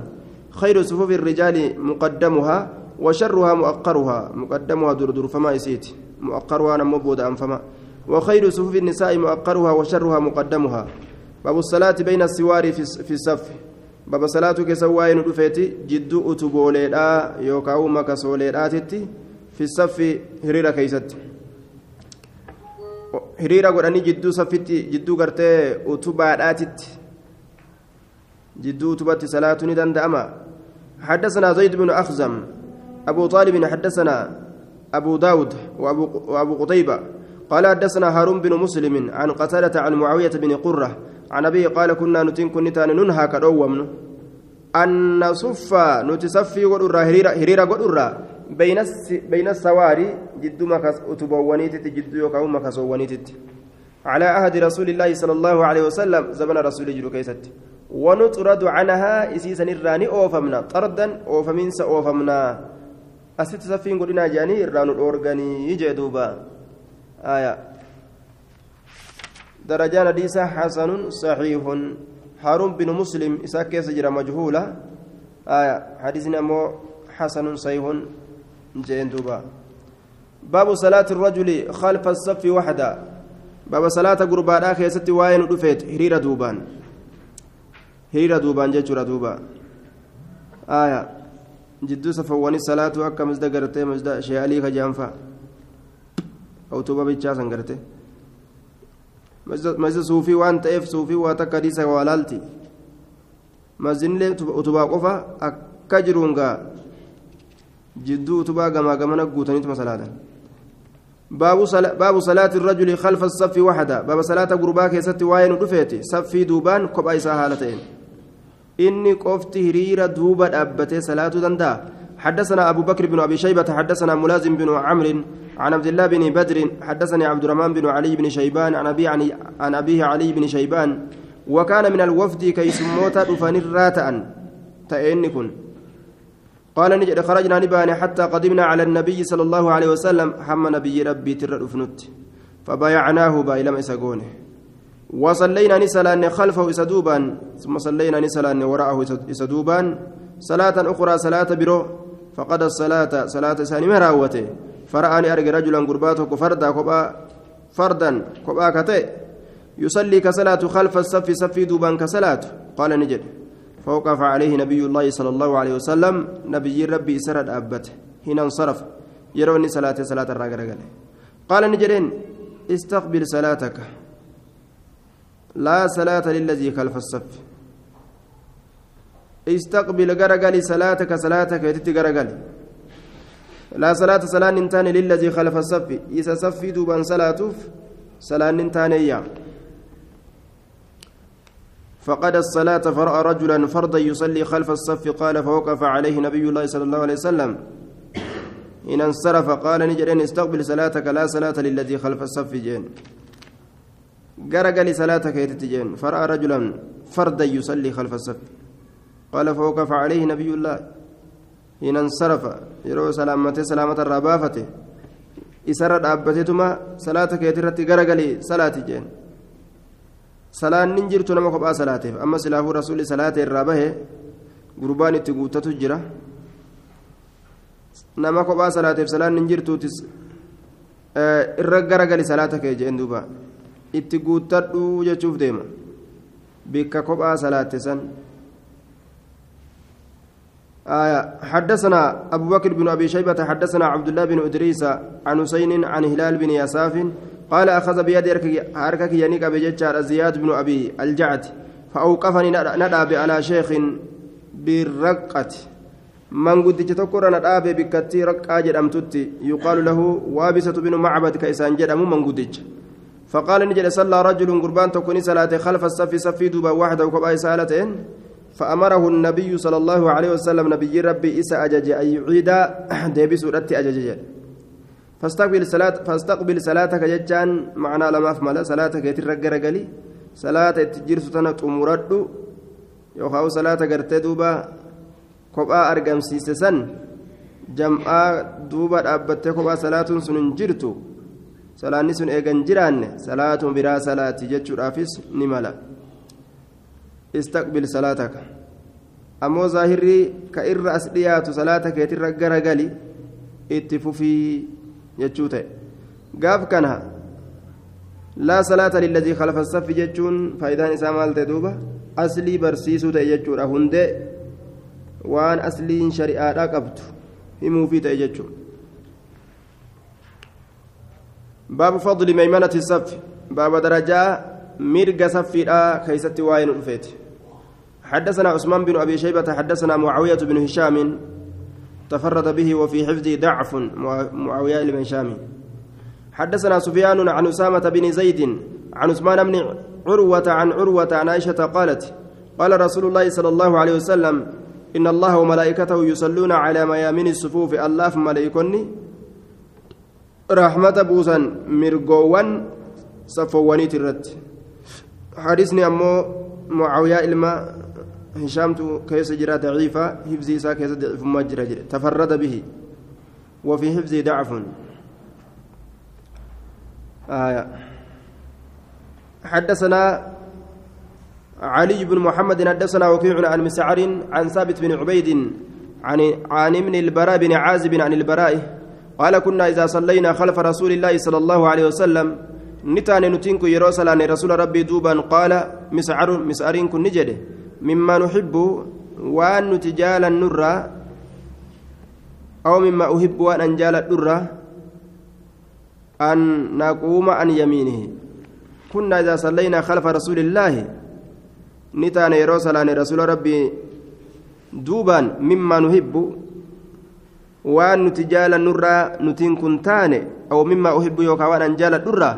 خير صفوف الرجال مقدمها وشرها مؤقرها مقدمها دردر فما يسيت. مؤقرها نمو بود أنفما. وخير صفوف النساء مؤقرها وشرها مقدمها. باب الصلاة بين السوار في الصف. باب صلاة كسواين رفيتي جدو أتبوليدا يوكاو مكسوليداتي في الصف هريرة كيست. hiriira godhanii jidduu saffitti jidduu gartee utubaadhaatitti jidduu utubatti salaatu ni danda'ama حدثنا زيد بن أخزم أبو طالب حدثنا أبو داود وأبو, وأبو قتيبة. قال حدثنا هارون بن مسلم عن قتادة عن معاوية بن قرة عن أبيه قال كنا نتين كنتان ننهى كدومن أن نصف نتصفي قدرة هريرة قدرة بين بين السواري جد مكس أتبوانيتت جد يوكاو مكسوانيتت على عهد رسول الله صلى الله عليه وسلم زمن رسول جلو كيست. ونطرد عنها إسيسا الراني أوفمنا. طردا أوفمنس أوفمنا. أست سفين قلنا جاني الران الأورغاني يجي دوبا. آية. درجان حديثة حسن صحيح. هارون بن مسلم إساك سجر مجهولة. آية. حديثنا مو حسن صحيح. جين دوبا. باب صلاة الرجل خلف الصف وحده. باب صلاة قربانا كيستي واين دفيت. هريرة دوبان. هريرة دوبان جيتشورا دوبا. آية. جدو سفواني صلاة أكا مزدا قرتي مزدا شيالي خجانفا أو توبا بيتشا سنقرتي مزدا صوفي وان تأف صوفي واتكا ديسا والالتي مزنلي utubaa qofa akka jiruungaa jidduu utubaa gamaa gamana guutaniitu masalaatan باب صلاة باب صلاة الرجل خلف الصف وحده باب صلاة غرباك يستي واين دفيتي صفي دوبان كوبا إسا حالتين إني قفت هريرة دوبا أبتي صلاة دندا حدثنا أبو بكر بن أبي شيبة حدثنا ملازم بن عمرو عن عبد الله بن بدر حدثني عبد الرحمن بن علي بن شيبان عن أبي عن أبيه علي بن شيبان وكان من الوفد كي سموتا دفن الراتأ تأين كن قال نجد خرجنا نباني حتى قدمنا على النبي صلى الله عليه وسلم حم نبي ربي تر أفنت فبايعناه بايلم إسقونه وصلينا نسلان خلفه إسدوبا ثم صلينا نسلان وراءه إسدوبا صلاة أخرى صلاة برو. فقد الصلاة صلاة ساني مراوته فرآني أرجع رجلا قرباته فردا كبا فردا كبا كتئ يصلي كصلاة خلف الصف صف دوبا كصلاة. قال نجد. فوقف عليه نبي الله صلى الله عليه وسلم. نبي ربي سرد أبته هنا انصرف. يروني صلاة صلاة الرجل قال نجرين استقبل صلاتك. لا صلاة للذي خلف الصف. استقبل غرغل صلاتك صلاتك يتتي غرغل لا صلاة صلاة ننتان للذي خلف الصف. إذا صفي دوبان صلاتف صلاة ننتان إياه. فقد الصلاة فرأى رجلا فردا يصلي خلف الصف قال فوقف عليه نبي الله صلى الله عليه وسلم. إن انصرف قال نجرين استقبل صلاتك لا صلاة للذي خلف الصف جين. قرق لصلاتك يتتجين فرأى رجلا فردا يصلي خلف الصف. قال فوقف عليه نبي الله إن انصرف يرو سلامته سلامة الربافة إسرد أبتتما صلاتك يترتي قرق صلاة جين nama kophaa salaateef amma silaafuu rasuulli salaata irraa bahe gurbaan itti guutatu jira nama kophaa salaateef salaanni jirtuutis irra garagali salaata kee jeen duuba itti guuttadhu jechuuf deema bikka kophaa salaatte san آية حدثنا أبو بكر بن أبي شيبة حدثنا عبد الله بن إدريس عن حسين عن هلال بن يساف قال أخذ بيد حركك ينيك بججار زياد بن أبي الجعد فأوقفني ندأب على شيخ بالرقة. من قد تذكر ندأب بكتي رقة جدمتتي يقال له وابسة بن معبد كيسان جدم من قدج فقال نجد صلى رجل قربان تكوني صلاة خلف الصف صفي دوبا واحدة وكباي سالتين فأمره النبي صلى الله عليه وسلم نبي ربي إسا أجج أن يعيد ديبس ردت أجج. فاستقبل صلاة فاستقبل صلاتك ججان معنا لما أفمل صلاتك يترقى رقلي صلاة تجير ستنا تمرد. يوخاو صلاة قرتي دوبا. كوبا أرقم سيسسن جمعا دوبا أبتي كوبا صلاة سنن جرتو salaanni sun eegan jiraanne salaatun biraa salaati jechuudhaafis ni istaqbil salaataka ammoo zaahirrii ka irra as dhiyaatu salaata keetirra garagali itti fufii jechuu ta'e gaaf kana laa salaata lilladii khalafa saffi jechuun faayidaan isaa maal ta'e duuba aslii barsiisuu ta'e jechuudha hundee waan asliin shari'aadhaa qabdu himuufii ta'e jechuudha باب فضل ميمنة الصف باب درجة مرق صفي كيست واين الفيت حدثنا عثمان بن أبي شيبة حدثنا معاوية بن هشام تفرد به وفي حفظه ضعف معاوية بن شامي حدثنا سفيان عن أسامة بن زيد عن عثمان بن عروة عن عروة عن عائشة قالت قال رسول الله صلى الله عليه وسلم إن الله وملائكته يصلون على ميامين الصفوف الله ملائكني رحمة بوسا مرقوان صفواني ترت حديثني أمو معاوية إلما هشامت كيس جرى ضعيفة حفظي سا كيس ضعيف ما جرى تفرد به. وفي حفظي ضعف. آية. حدثنا علي بن محمد حدثنا وكيع عن مسعر عن ثابت بن عبيد عن عن ابن البراء بن عازب عن البراء قال كنا إذا صلينا خلف رسول الله صلى الله عليه وسلم نتان نتينك يروسل عن رسول ربي دوبا قال مسعر مسعرين كن نجده. مما نحب وأن نتجال النرى أو مما أحب وأن أنجال النرى أن نقوم عن يمينه كنا إذا صلينا خلف رسول الله نتان يروسل عن رسول ربي دوبا مما نحب jaalannurraa nutiin kun taane aw mimmaa uhibbu yookaan waan an jaaladhurraa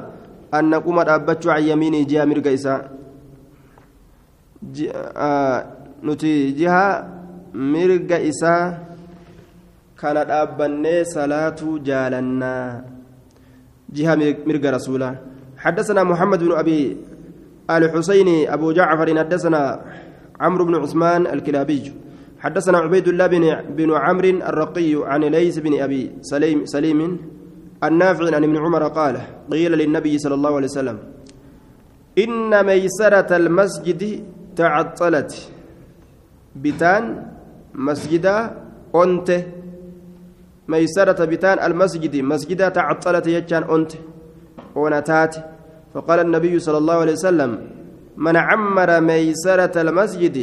an naquma dhaabbachuu an yamiinii jiha mirga isaa nuti jiha mirga isaa kana dhaabbannee salaatuu jaalannaa jiha mirga rasuulaa حدثنا محمد بن أبي الحسين أبو جعفر حدثنا عمرو بن عثمان الكلابي حدثنا عبيد الله بن بن عمرو الرقي عن ليس بن ابي سليم سليم النافع عن ابن عمر قال قيل للنبي صلى الله عليه وسلم ان ميسره المسجد تعطلت. بتان مسجد أنت. ميسرة بتان المسجد. مسجد تعطلت يجان أنت. ونتات. فقال النبي صلى الله عليه وسلم من عمر ميسرة المسجد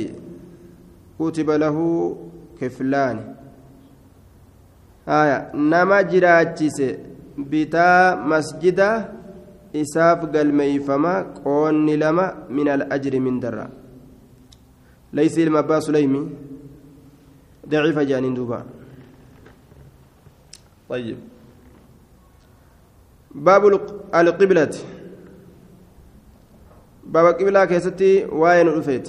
كتب له كفلان. آية. نما جراتشيس بتا مسجد إساف قلميفما قون لما من الأجر من درا. ليس المبا سليمي ضعيف جانين دوبا طيب. باب القبلة. باب القبلة كيستي وين رفيت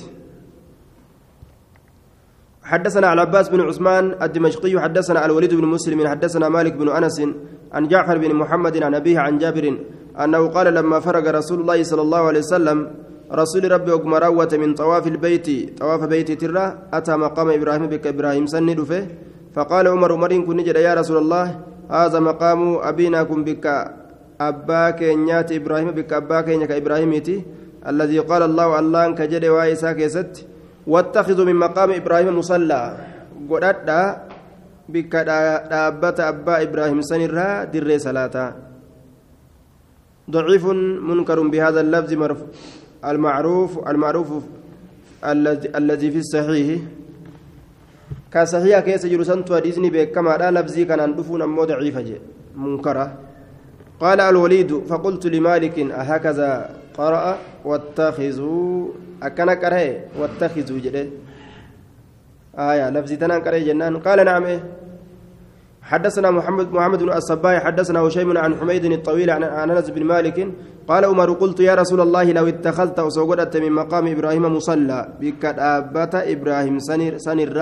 حدثنا العباس بن عثمان الدمشقي حدثنا الوليد بن مسلم حدثنا مالك بن أنس عن جعفر بن محمد عن أبيه عن جابر أنه قال لما فرغ رسول الله صلى الله عليه وسلم رسول ربي وقم روت من طواف البيت طواف بيت ترى أتى مقام إبراهيم بك إبراهيم سند فيه فقال عمر عمر كن نجد يا رسول الله هذا مقام أبينا كن بك أباك نيات إبراهيم بك أباك نيك إبراهيمتي الذي قال الله الله كجد وايسا كيست واتخذوا من مقام إبراهيم مصلى. قدرت بك دابة أبا إبراهيم سنرا در صلاة ضعيف منكر بهذا اللفظ مرف المعروف المعروف الذي في الصحيح. كصحيح كيس جلسنت وديزني بكما لا لفظي كان ندفون أمو ضعيف منكرة. قال الوليد فقلت لمالك أهكذا قرأ واتخذوا. أكن كره واتخذوا جده. آية لفظ تنان كره جنان. قال نعم. إيه حدثنا محمد محمد بن الصباح حدثنا هشيم عن حميد الطويل عن أنس بن مالك قال عمر قلت يا رسول الله لو اتخذت وسوغدت من مقام إبراهيم مصلى بك دابت إبراهيم سنر سنر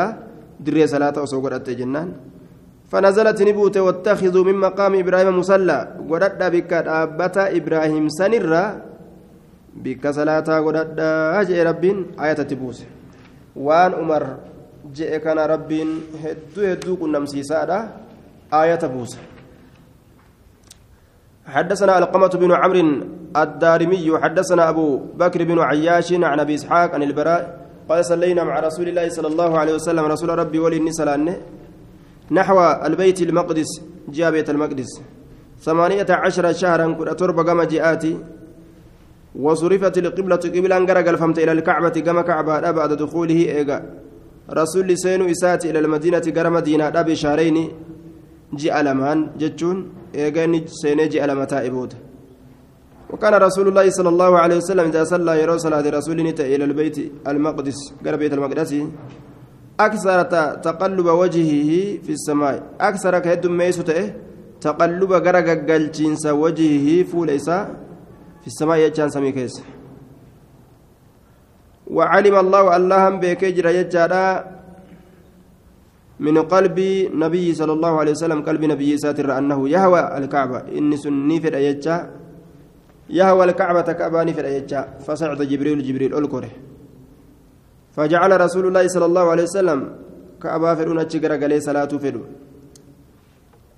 دري صلاة وسوغدت جنان. فنزلت نبوت واتخذوا من مقام إبراهيم مصلى. ودد بك دابت إبراهيم سنر بك صلاة ودد. أجي رب آية تبوس. وان عمر جئ كان رب هدو هدو كنا مسيسادا آية بوس حدثنا القمة بن عمرو الدارمي حدثنا أبو بكر بن عياش عن أبي إسحاق عن البراء قال صلينا مع رسول الله صلى الله عليه وسلم رسول ربي ولي النساء نحو البيت المقدس جاء بيت المقدس. ثمانية عشر شهرا كنت تربى قام جاءتي وصرفت القبلة قبلا قرقل فمت إلى الكعبة قام كعبة بعد دخوله إيقا. رسول سينو إسات إلى المدينة قرى مدينة أبي شهرين جاء لمان جتشون. إيقاني سيني جاء لمتا إبود وكان رسول الله صلى الله عليه وسلم إذا صلى يرى صلاة رسول إلى البيت المقدس قرى بيت المقدس أكثر تقلب وجهه في السماء أكثر كهد ميسوته تقلب غرق قلجنس وجهه فوليسا في السماء يجان سمي كيس وعلم الله اللهم بكجر يجارا من قلب نبي صلى الله عليه وسلم قلب نبي ساتر أنه يهوى الكعبة. إني سني في الأيجا يهوى الكعبة كعباني في الأيجا فصعد جبريل جبريل ألكره فجعل رسول الله صلى الله عليه وسلم كعبا فرون أتشكر قلي صلاة فرو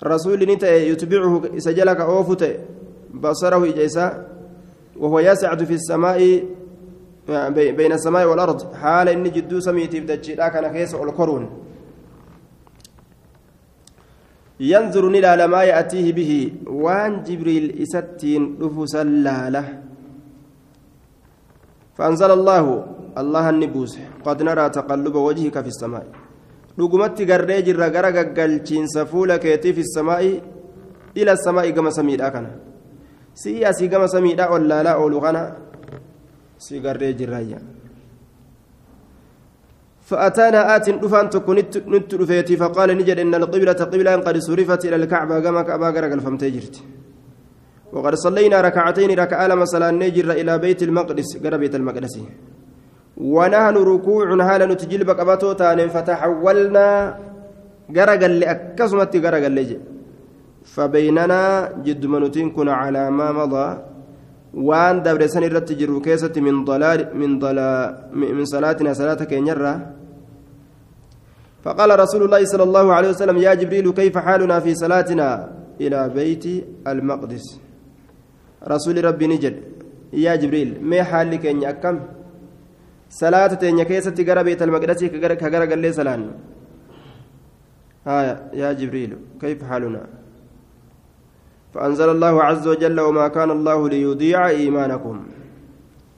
رسول نتأ يتبعه سجلك أوفت بصره إجيسا وهو يسعد في السماء بين السماء والأرض. حال إن جدو سميتي بدجي كان كيس ألقرون. ينظر إلى ما يأتيه به وان جبريل إستين رفوس اللالة فأنزل الله الله النبوس قد نرى تقلب وجهك في السماء gara gaggalchiinsa fuula keetii fi samaa'i ila samaa'i gama samiidha kana si'i asii gama samiidha ol laalaa oolu kana si garree jirraayya فأتانا آت دفان تكون نت فقال نجد إن القبلة قبلة قد صرفت إلى الكعبة كما كعبة غرق الفمتجرت وقد صلينا ركعتين ركعة لما صلى نجر إلى بيت المقدس قرب بيت المقدس. ونحن ركوع هالا نتجلب قبطو تان فتحولنا غرق اللي أكسمت غرق اللي فبيننا جد منتين كنا على ما مضى. الرت جرو كيسة من ضلال من ضلال من صلاتنا صلاتك ينرى فقال رسول الله صلى الله عليه وسلم يا جبريل كيف حالنا في صلاتنا إلى بيت المقدس رسول ربي نجد يا جبريل ما حالك إن أكم صلاة تنيا كيسة تجرى بيت المقدس كجرى قال لي سلام ها يا جبريل كيف حالنا فأنزل الله عز وجل وما كان الله ليضيع إيمانكم.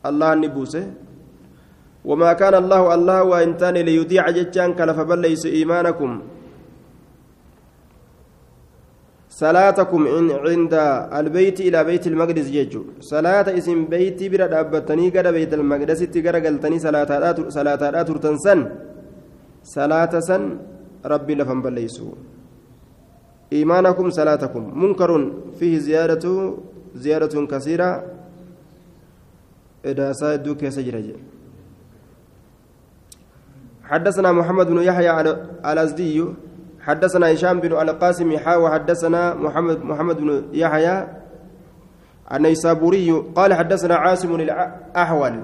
الله نبوسه. وما كان الله الله وإنتان ليضيع جتان كلف بل ليس إيمانكم. صلاتكم عند البيت إلى بيت المقدس جيجو. صلاة اسم بيتي برا دابتني قد بيت المقدس تقرا قلتني صلاة صلاة ترتن سن. صلاة سن ربي لفن بل إيمانكم صلاتكم. منكر فيه زيادة زيادة كثيرة. إذا سادوا كيسجرج حدثنا محمد بن يحيى الأزدي. حدثنا هشام بن القاسم حا وحدثنا محمد محمد بن يحيى النيسابوري. قال حدثنا عاصم الأحول.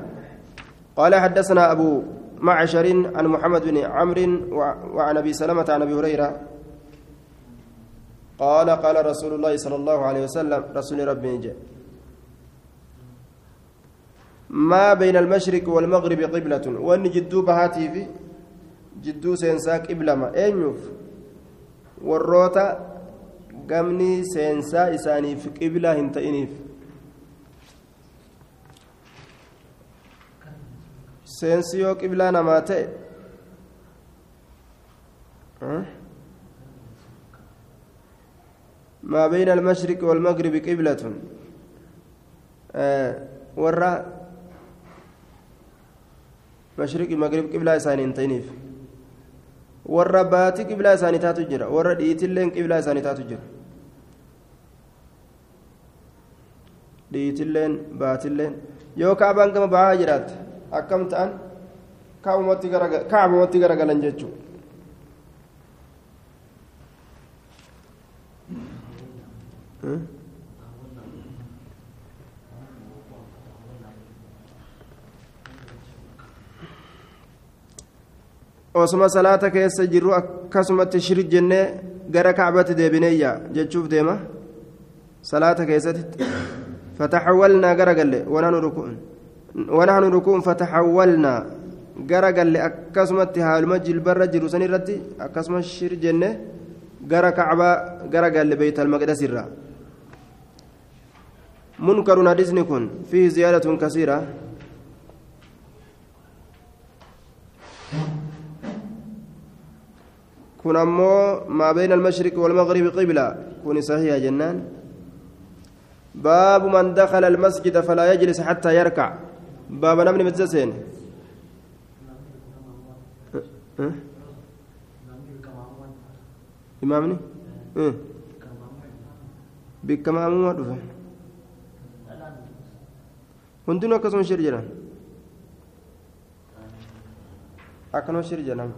قال حدثنا أبو معشر عن محمد بن عمرو وعن أبي سلمة عن أبي هريرة. قال قال رسول الله صلى الله عليه وسلم رسول ربي ما بين المشرق والمغرب قبلة. وأن جدو بهاتي في جدو سينسا قبلة ما. أينيوف gamni seensaa isaaniif qiblaa hin ta'iniif seensi yoo qiblaa namaa ta'e ما بين المشرق والمغرب قبلة آه ورا مشرق المغرب قبلة ثاني تنيف warra baatii qiblaa isaanii taatu jira warra dhiitilleen qiblaa isaanii taatu jira dhiitilleen baatilleen yoo kaabaan gama bahaa jiraatte akkam ta'an kaabumatti garagalan jechuudha. osuma salaata keessa jirru akkasumatti shirik jennee gara kacbatti deebineeyya jechuuf deema. Salaata keessatti fataxawwalnaa gara galle wanahnu ruku'un fataxawwalnaa gara galle akkasumatti haaluma jilbarra jiru sanirratti akkasuma shir jenne gara kacbaa gara galle beeytalmaqdasirra منكر حديث كن فيه زيادة كثيرة. كن أمو ما بين المشرق والمغرب قبلة. كن صحيح جنان. باب من دخل المسجد فلا يجلس حتى يركع. باب نمني متزسين. imaamni bikka maamummaa dhufe shir jedhan akkanuma shir jedhan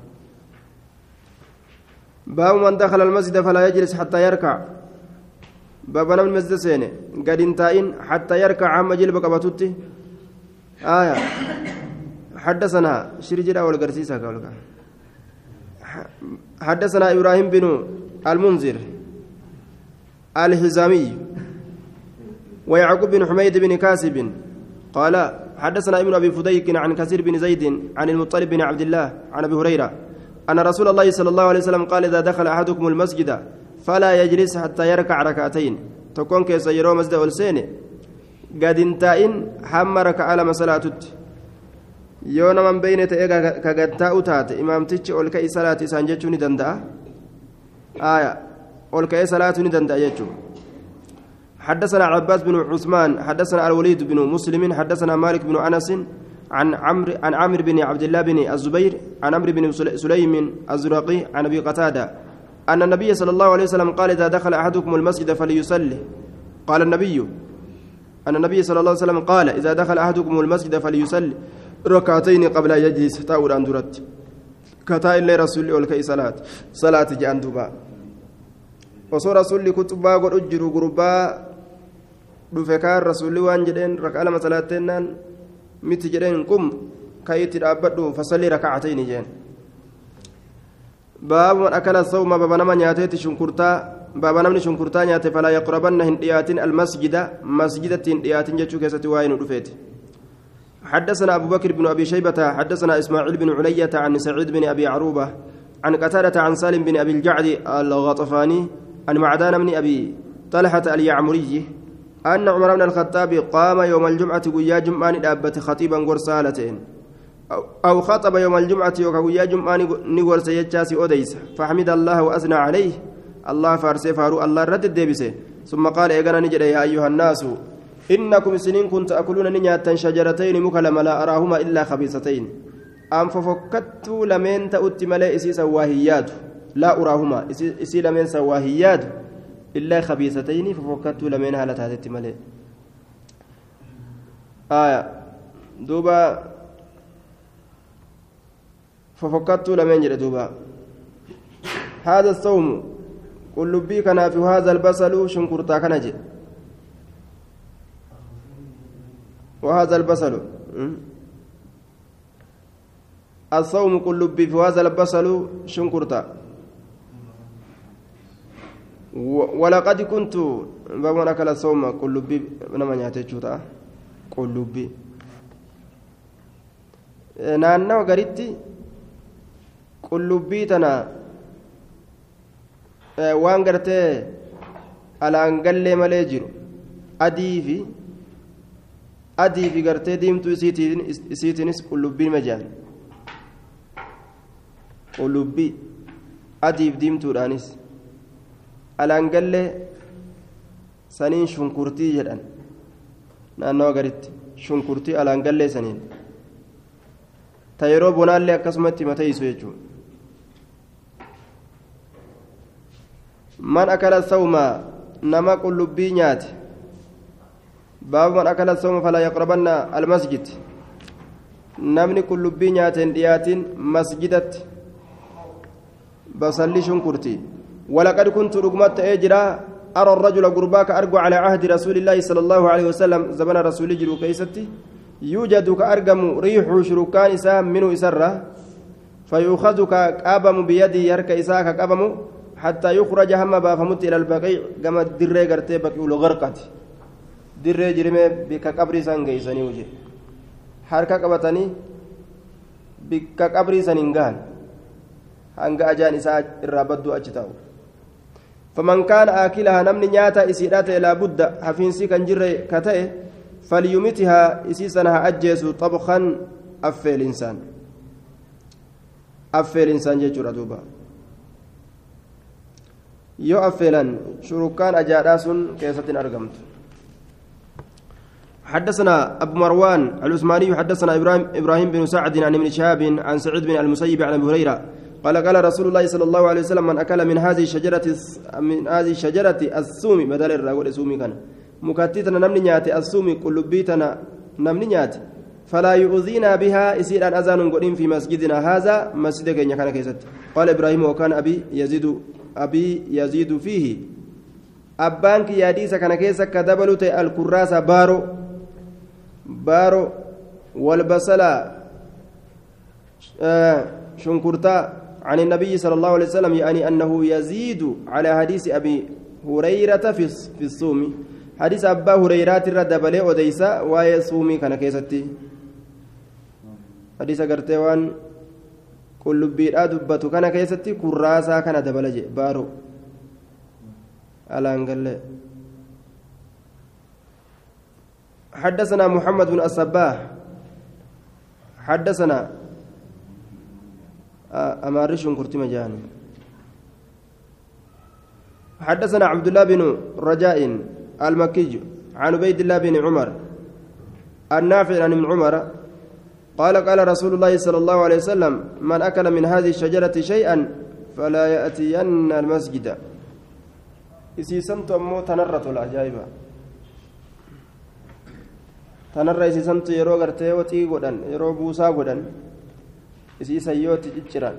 باب من دخل المسجد فلا يجلس حتى يركع باب نم المسجد سينه قد انتاين حتى يركع عم جلب قبطتي آية حدثنا شرجرا والقرسيسة حدثنا إبراهيم بن المنذر الهزامي ويعقوب بن حميد بن كاسب قال حدثنا ابن أبي فديك عن كثير بن زيد عن المطلب بن عبد الله عن أبي هريرة أن رسول الله صلى الله عليه وسلم قال إذا دخل أحدكم المسجد فلا يجلس حتى يركع ركعتين. تكون كيس يرو مسجد والسين قد انتائن حم ركع لما صلاتت yoo naman beeyne ta'ee ka gadtaa'u taate imaamtichi ol ka'ii salaati isaan jechuu ni danda'a ol ka'ee حدثنا عباس بن عثمان حدثنا الوليد بن مسلم حدثنا مالك بن أنس عن عمرو عن عامر بن عبد الله بن الزبير عن عمرو بن سليم الزرقي عن أبي قتادة أن النبي صلى الله عليه وسلم قال إذا دخل أحدكم المسجد فليصلي. قال النبي أن النبي صلى الله عليه وسلم قال إذا دخل أحدكم المسجد فليصلي. ركعتين قبل يجلس تاور اندرت كتا الا رسول الله صلاة. صلاة جان دوبا وصور رسول كتبا قد أجروا غربا dhufe kaan rasuulli waan jedheen rakaa lama salaattennaan miti jedheen qum ka'itti dhaabbadhu fasalli rakacatayni jeen baabu man akala sawma baba nama nyaateeti shunkurtaa baaba namni shunkurtaa nyaate falaa yaqrabanna hin dhiyaatin almasjida masjidatti hin dhiyaatin jechuu keessatti waa'ee nu dhufeeti حدثنا أبو بكر بن أبي شيبة حدثنا إسماعيل بن علية عن سعيد بن أبي عروبة عن قتادة عن سالم بن أبي الجعد الغطفاني عن معدان بن أبي طلحة اليعمري أن عمر بن الخطاب قام يوم الجمعة ويا جمعان دابت خطيبا غرسالتين. أو خطب يوم الجمعة ويا جمعان نغور سيجاسي أوديس. فحمد الله وأثنى عليه. الله فارسي فارو الله رد الدبسه ثم قال إيقنا نجد يا أيها الناس إنكم سنين كنت أكلون نياتا شجرتين مكلم لا أراهما إلا خبيثتين. أم ففكت لمن تأتي ملئ إسي سواهيات. لا أراهما إسي لمن سواهيات. إلا خبيثتين ففكت لمن هالة هذه ملئ. آية. دوبا. ففكت لمن جد دوبا. هذا الصوم. قل لبي كان في هذا البصل شنكرتا كنجي وهذا البصل. الصوم قل لبي في هذا البصل شنكرتا ولقد كنت بمن أكل الصوم قل لبي نما نياتي قل لبي naannawa garitti qullubbii tana waan gartee alaan gallee malee jiru adii fi adii fi gartee diimtuu isiitiinis qullubbii majaan qullubbii adii fi diimtuudhaanis alaan gallee saniin shunkurtii jedhan. Naannawa garitti shunkurtii alaan gallee saniin. Ta yeroo bonaallee akkasumatti mataysu jechuudha. Man akala sawma nama qullubbii nyaate baabu man akala sawma falaa yaqrabanna almasjid. Namni qullubbii nyaate hin dhiyaatin masjidatti basalli shunkurti ولقد كنت رقمت أجرا أرى الرجل قرباك أرجو على عهد رسول الله صلى الله عليه وسلم. زمن رسول جلو كيستي. يوجد كأرجم ريح شركان إسام منه إسرة فيؤخذ كأبم بيدي يرك إساك كأبم حتى يخرج هم بافمت إلى البقيع. كما الدرة قرتي بقي غرقت درة جرمي بك قبري سانجي سني وجه. حركة قبتني بك قبري سنينغان hanga ajaan isaa irraa badduu kaana aakilahaa namni nyaata isiidhaa ta'e laabudda hafiinsi kan jirre ka ta'e falyumitihaa isii sana haa ajjeesu xabkan affeelinsaan affeelinsaan jechuudha duuba yoo affeelan shurukkaan ajaadhaa sun keessatti hin حدثنا أبو مروان العثماني حدثنا إبراهيم إبراهيم بن سعد عن ابن شهاب عن سعيد بن المسيب عن أبي هريرة قال قال رسول الله صلى الله عليه وسلم من أكل من هذه الشجرة من هذه الشجرة السوم بدل الرجل سومي كان. مكتتنا نمني نياتي السومي كل بيتنا نمني نياتي. فلا يؤذينا بها يصير أن أذان قديم في مسجدنا. هذا مسجد كان كان كيست. قال إبراهيم وكان أبي يزيد أبي يزيد فيه. أبانك ياديس كان كيس كدبلت الكراسة بارو بارو والبصلة آه شنكرتا عن النبي صلى الله عليه وسلم يعني أنه يزيد على حديث أبي هريرة في في الصوم. حديث أبا هريرة الردبلي وديسا ويصومي كان كيستي. waan qullubbiidhaa dubbatu kana keessatti kurraasaa kana dabala jee baaro alaan galle حدثنا محمد بن الصباح. حدثنا أمارش كرتم جان حدثنا عبد الله بن رجاء المكي عن عبيد الله بن عمر النافع عن ابن عمر قال قال رسول الله صلى الله عليه وسلم من أكل من هذه الشجرة شيئا فلا يأتين المسجد. إسيسنت أمو تنرة العجائب تنرة إسيسنت يرو غرتي وتي غدن يرو بوسا غدن إسيسا يوتي جيران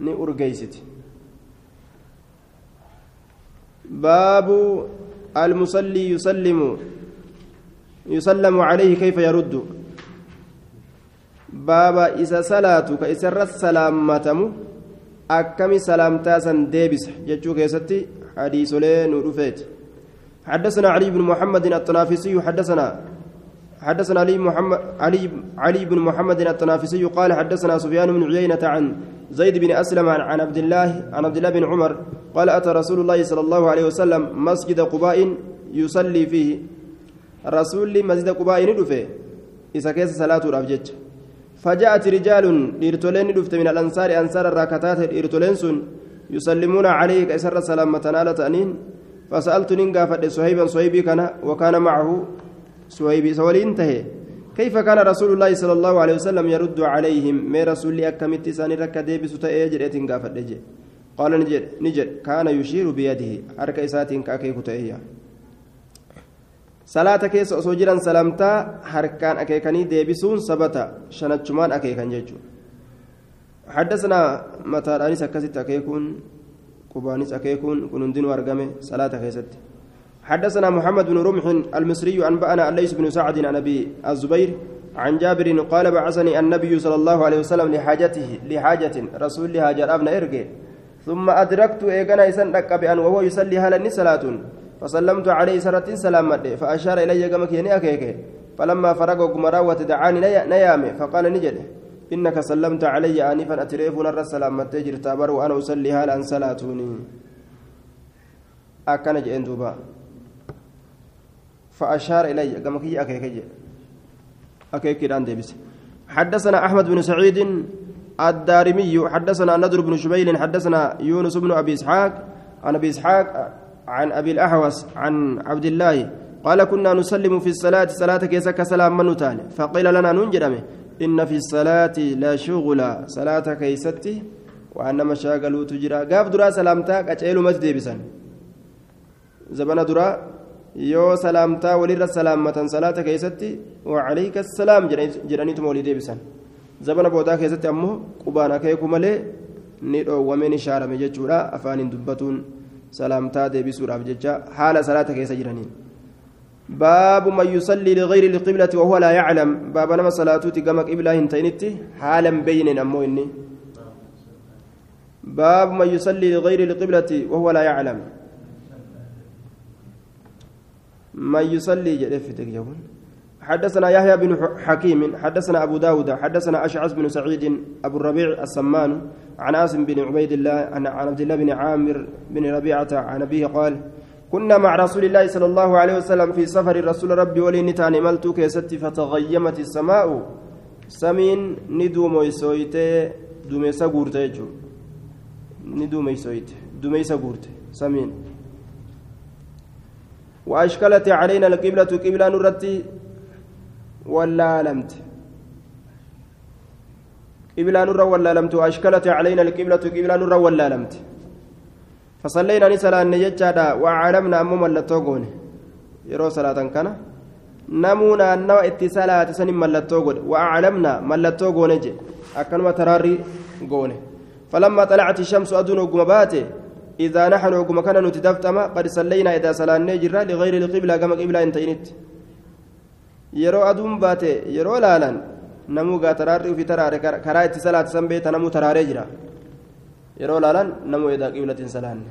ni urgeysiti باب المصلي يسلم يسلم عليه كيف يرد baaba isa salaatu ka isarra salaammatamu akkami salaamtaa san deebisa jechuu keessatti hadiisolee nu dhufeeti حدثنا علي بن محمد الطنافسي حدثنا حدثنا علي محمد علي علي بن محمد الطنافسي قال حدثنا سفيان بن عيينة عن زيد بن أسلم عن, عن عبد الله عن عبد الله بن عمر قال أتى رسول الله صلى الله عليه وسلم مسجد قباء يصلي فيه. رسول مسجد قباء ندفه. إذا كيس صلاة الأبجد فجاءت رجال ديرتولين دفت من الأنصار. أنصار الراكتات ديرتولين سن يسلمون عليك. إسر سلامة نالة أنين. فسألت نينغا فد صهيبا. صهيبي كان وكان معه. صهيبي سولي انتهى كيف كان رسول الله صلى الله عليه وسلم يرد عليهم؟ ما رسول ساني ركا ديبس تأجر إتنغا فد قال نجد نجد كان يشير بيده. حركة إساتين كاكيكو تأيّا salaata keessa osoo jiran salaamtaa harkaan akeekanii deebisuun sabata shanachumaan akeekan jechuudha حدثنا متى أنيس أكست أكيكون قبانيس أكيكون كن هندين أرقمه صلاة كيست. حدثنا محمد بن رمح المصري أنبأنا الليث بن سعد عن أبي الزبير عن جابر قال بعثني النبي صلى الله عليه وسلم لحاجته لحاجة رسول هاجر أبن إرقي ثم أدركت إيقنا إسان بأن وهو يصلي هلا صلاة؟ فسلمت عليه سرة سلام فأشار إلي قمك يني أكيك. فلما فرغ قمراوة دعاني نيام فقال نجد. إنك سلمت علي آنفا أتريف نر السلام تجر تابر وأنا أصلي هال أن صلاتوني. أكن جئن دوبا. فأشار إلي قمك أكيك أكيك الآن ديبس. حدثنا أحمد بن سعيد الدارمي حدثنا نذر بن شبيل حدثنا يونس بن أبي إسحاق عن أبي إسحاق عن أبي الأحوص عن عبد الله قال كنا نسلم في الصلاة صلاة كيسك سلام من تاني؟ فقيل لنا ننجرمه إن في الصلاة لا شغل صلاة كيستي وأن مشاغلوا تجرى. قاف درا سلامتا أجعلوا مسجد بسن زبنا درا yoo salaamtaa walirra salaammatan salaata keessatti wacalayka assalaam jedhaniitu walii deebisan zabana boodaa keessatti ammoo qubaan akeeku malee ni dhoowwame ni shaarame jechuudha afaaniin dubbatuun salaamtaa deebisuudhaaf jecha haala salaata keessa jiraniin baabu man yusallii ligayri lqiblati wahuwa laa yaclam baaba nama salaatuuti gama qiblaa hin ta'initti haalan beynen ammoo inni baabu man yusallii ligayri lqiblati wahuwa laa من يصلي جرفت يقول حدثنا يحيى بن حكيم حدثنا أبو داود حدثنا أشعث بن سعيد أبو الربيع السمان عن عاصم بن عبيد الله عن عبد الله بن عامر بن ربيعة عن أبيه قال كنا مع رسول الله صلى الله عليه وسلم في سفر رسول ربي ولي نتان ملت كيست فتغيمت السماء. سمين ندو ميسويت دوميسا غورت ندو ميسويت دوميسا غورت سمين. وأشكلت علينا القبلة قبلة نرتي ولا لمت قبلة نور ولا لمت وأشكلت علينا القبلة قبلة نور ولا لمت فصلينا نسلا نججادا وعلمنا أمو ملتو قونه يرو صلاة كان. نمونا النوى اتصالات سن ملتو قونه وأعلمنا ملتو قونه جي. أكنما تراري قونه فلما طلعت الشمس أدون قمباته إذا نحن وقم كان نتدفتما قد صلينا إذا صلينا جرا لغير القبلة كما قبلة انتينت yeroo aduun baate yeroo laalan namuu gaa taraarri ofii taraare karaa itti salaati san beeta namuu taraaree jira yeroo laalan namuu edaa qiblatiin salaanne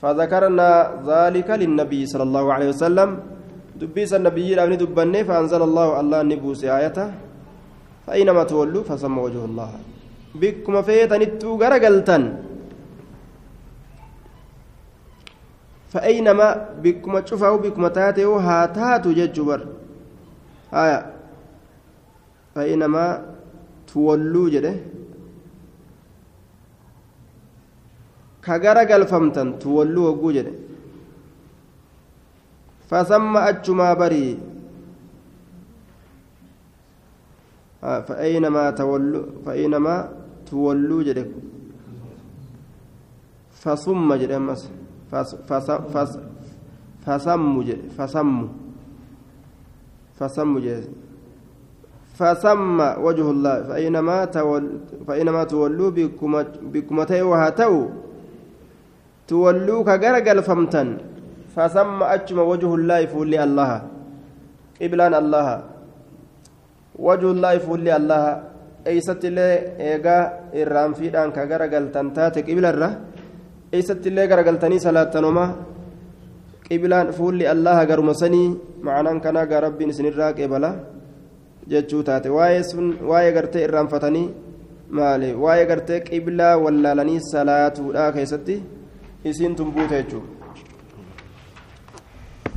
فذكرنا ذلك للنبي صلى الله عليه وسلم. دبيس النبي الأمن دبني فأنزل الله الله نبوس آيته. فأينما تولوا فسمى وجه الله. بكم فيتن التوغر قلتن فأينما بكم تشوفوا بكم تاتوا هاتاتوا ججبر haya فإنما تولوا جده. كغرا قلفمتن تولوا وقو جده. فثم أجما بري. فأينما تولوا فأينما تولوا جده. فثم جده مس فسموا جده فسموا فسم جيز فسم وجه الله. فإنما تول فإنما تولوا بكمتي وهاتو. تولوا كجرجل فمتن. فسم أجم وجه الله فولي الله. قبلان الله. وجه الله فولي الله. eeysatti illee eegaa irraan fiidhaan ka garagaltan taate qiblarra eeysatti illee garagaltanii salaattanoma qiblaan fuulli allaha garuma sanii ma'anaan kanaa gaa rabbiin isinirraa qeebala jechuu taate waa'ee sun waa'ee gartee irraanfatanii maali waa'ee gartee qiblaa wallaalanii salaatuudhaa keessatti isiin tun jechuudha